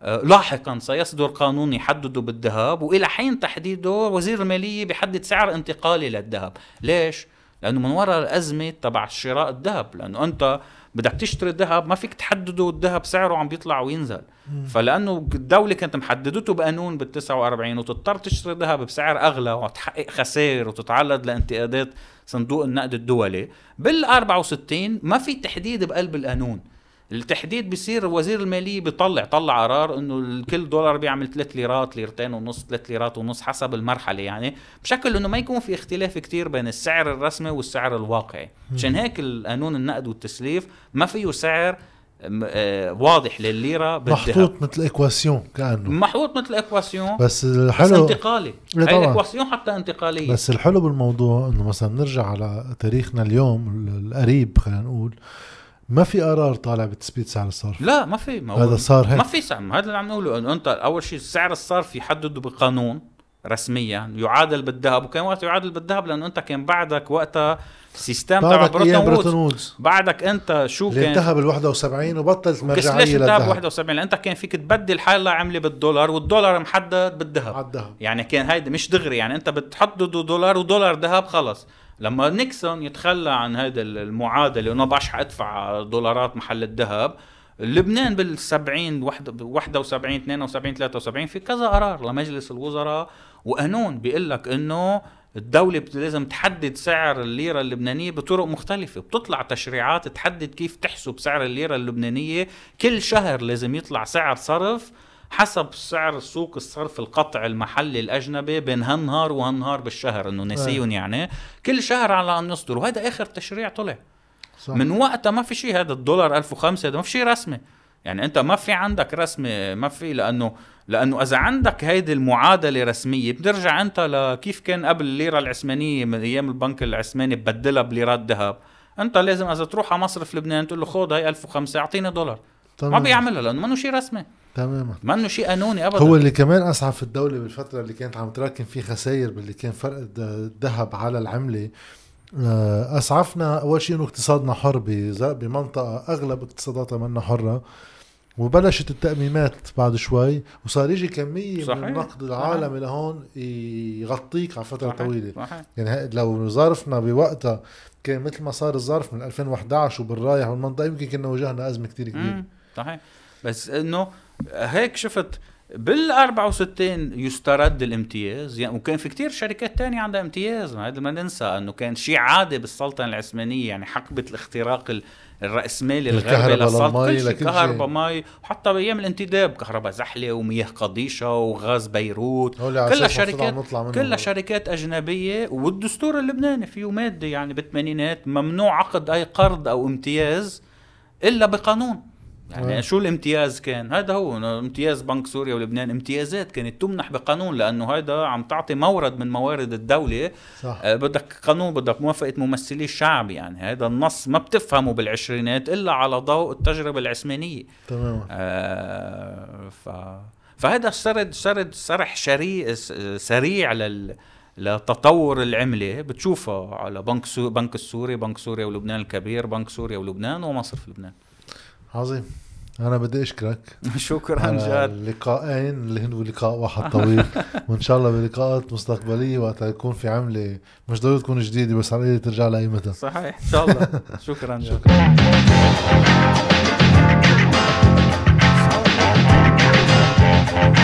آه، لاحقا سيصدر قانون يحدده بالذهب وإلى حين تحديده وزير المالية بيحدد سعر انتقالي للذهب. ليش؟ لأنه من وراء الأزمة تبع شراء الذهب. لأنه أنت بدك تشتري ذهب ما فيك تحدده الذهب سعره عم بيطلع وينزل. مم. فلأنه الدولة كانت محددته بقانون بال 49 وتضطر تشتري ذهب بسعر أغلى وتحقق خسائر وتتعرض لانتقادات صندوق النقد الدولي. بال 64 ما في تحديد بقلب القانون. التحديد بصير وزير المالية بيطلع طلع قرار إنه كل دولار بيعمل 3 ليرات ليرتين ونص 3 ليرات ونص حسب المرحلة يعني بشكل إنه ما يكون في اختلاف كتير بين السعر الرسمي والسعر الواقعي. عشان هيك القانون النقد والتسليف ما فيه سعر آه، واضح بالذهب. محطوط مثل équation كأنه. محطوط مثل اكواسيون بس الحلو بس انتقالي هي ال équation حتى انتقالية. بس الحلو بالموضوع إنه مثلا نرجع على تاريخنا اليوم القريب خلينا نقول ما في قرار طالع بتثبيت سعر الصرف؟ لا ما في. ما هذا صار هيك. ما في سعر. هذا اللي عم نقوله. إنه أنت أول شيء سعر الصرف يحدده بقانون رسميا. يعادل بالذهب وكان وقت يعادل بالذهب لأنه أنت كان بعدك وقتها système تبع بريتون وودز. بعدك أنت شو كان؟ انتهى بال 71 وبطلت مرجعيه ليش بال 71 لأن انت كان فيك تبدل حالة عملة بالدولار والدولار محدد بالذهب. على الذهب. يعني كان هيدا مش دغري. يعني أنت بتحدده دولار ودولار ذهب خلص. لما نيكسون يتخلى عن هذه المعادلة انه بقاش ادفع دولارات محل الذهب لبنان بال 70 71 72 73 في كذا قرار لمجلس الوزراء وقانون بيقول لك إنه الدولة لازم تحدد سعر الليرة اللبنانية بطرق مختلفة. بتطلع تشريعات تحدد كيف تحسب سعر الليرة اللبنانية. كل شهر لازم يطلع سعر صرف حسب سعر السوق الصرف القطع المحلي الأجنبي بين هالنهار وهالنهار بالشهر إنه ناسيهم يعني كل شهر على أن يصدر وهذا آخر تشريع طلع. صح. من وقتها ما في شيء. هذا الدولار 1005 هذا ما في شيء رسمي. يعني أنت ما في عندك رسمي ما في لأنه لأنه إذا عندك هيدي المعادلة رسمية بترجع أنت لكيف كان قبل الليرة العثمانية من أيام البنك العثماني ببدلها بليرات ذهب. أنت لازم إذا تروح على مصرف لبنان تقول له خذ هي 1005 أعطيني دولار. طبعا. ما بيعملها لأنه منه شيء رسمي. تماما. ما انه شيء قانوني ابدا. هو اللي كمان أسعف الدولة بالفترة اللي كانت عم تراكم فيه خسائر باللي كان فرق الذهب على العملة. آه، أسعفنا أول شيء إنه اقتصادنا حر بمنطقة أغلب اقتصاداتها منا حرة. وبلشت التأميمات بعد شوي وصار يجي كمية صحيح. من النقد العالمي لهون يغطيك على فترة صحيح. طويلة. صحيح. يعني لو ظرفنا بوقتها كان مثل ما صار الظرف من 2011 وبالرايح والمنطقة يمكن كنا واجهنا أزمة كتير كبيرة. صحيح. بس إنه هيك شفت بال 64 يسترد الامتياز. يعني وكان في كتير شركات تانية عندها امتياز. هذا ما ننسى أنه كان شيء عادي بالسلطنة العثمانية يعني حقبة الاختراق الرأسمالي الغربي للسلطنه كل شيء كهرباء مي. وحتى بايام الانتداب كهرباء زحلة ومياه قضيشه وغاز بيروت. كلها شركات كلها شركات أجنبية. والدستور اللبناني فيه مادة يعني بالثمانينات ممنوع عقد أي قرض أو امتياز إلا بقانون. يعني آه. شو الامتياز كان؟ هذا هو امتياز بنك سوريا ولبنان امتيازات كانت تمنح بقانون لأنه هذا عم تعطي مورد من موارد الدولة. صح. آه بدك قانون بدك موافقة ممثلي الشعب يعني. هذا النص ما بتفهمه بالعشرينات إلا على ضوء التجربة العثمانية. تمام. آه ف فهذا سرد سرد سرح شري سريع لل لتطور العملة. بتشوفها على بنك سو... بنك السوري بنك سوريا ولبنان الكبير بنك سوريا ولبنان ومصر في لبنان. عظيم. أنا بدي أشكرك. شكرا آه، جاد. اللقاءين اللي هن لقاء واحد طويل. وإن شاء الله بلقاءات مستقبلية وقتها يكون في عملة مش ضروري تكون جديدة بس على ترجع لأي متى. صحيح. إن شاء الله. شكرا جد شكرا. شكرا.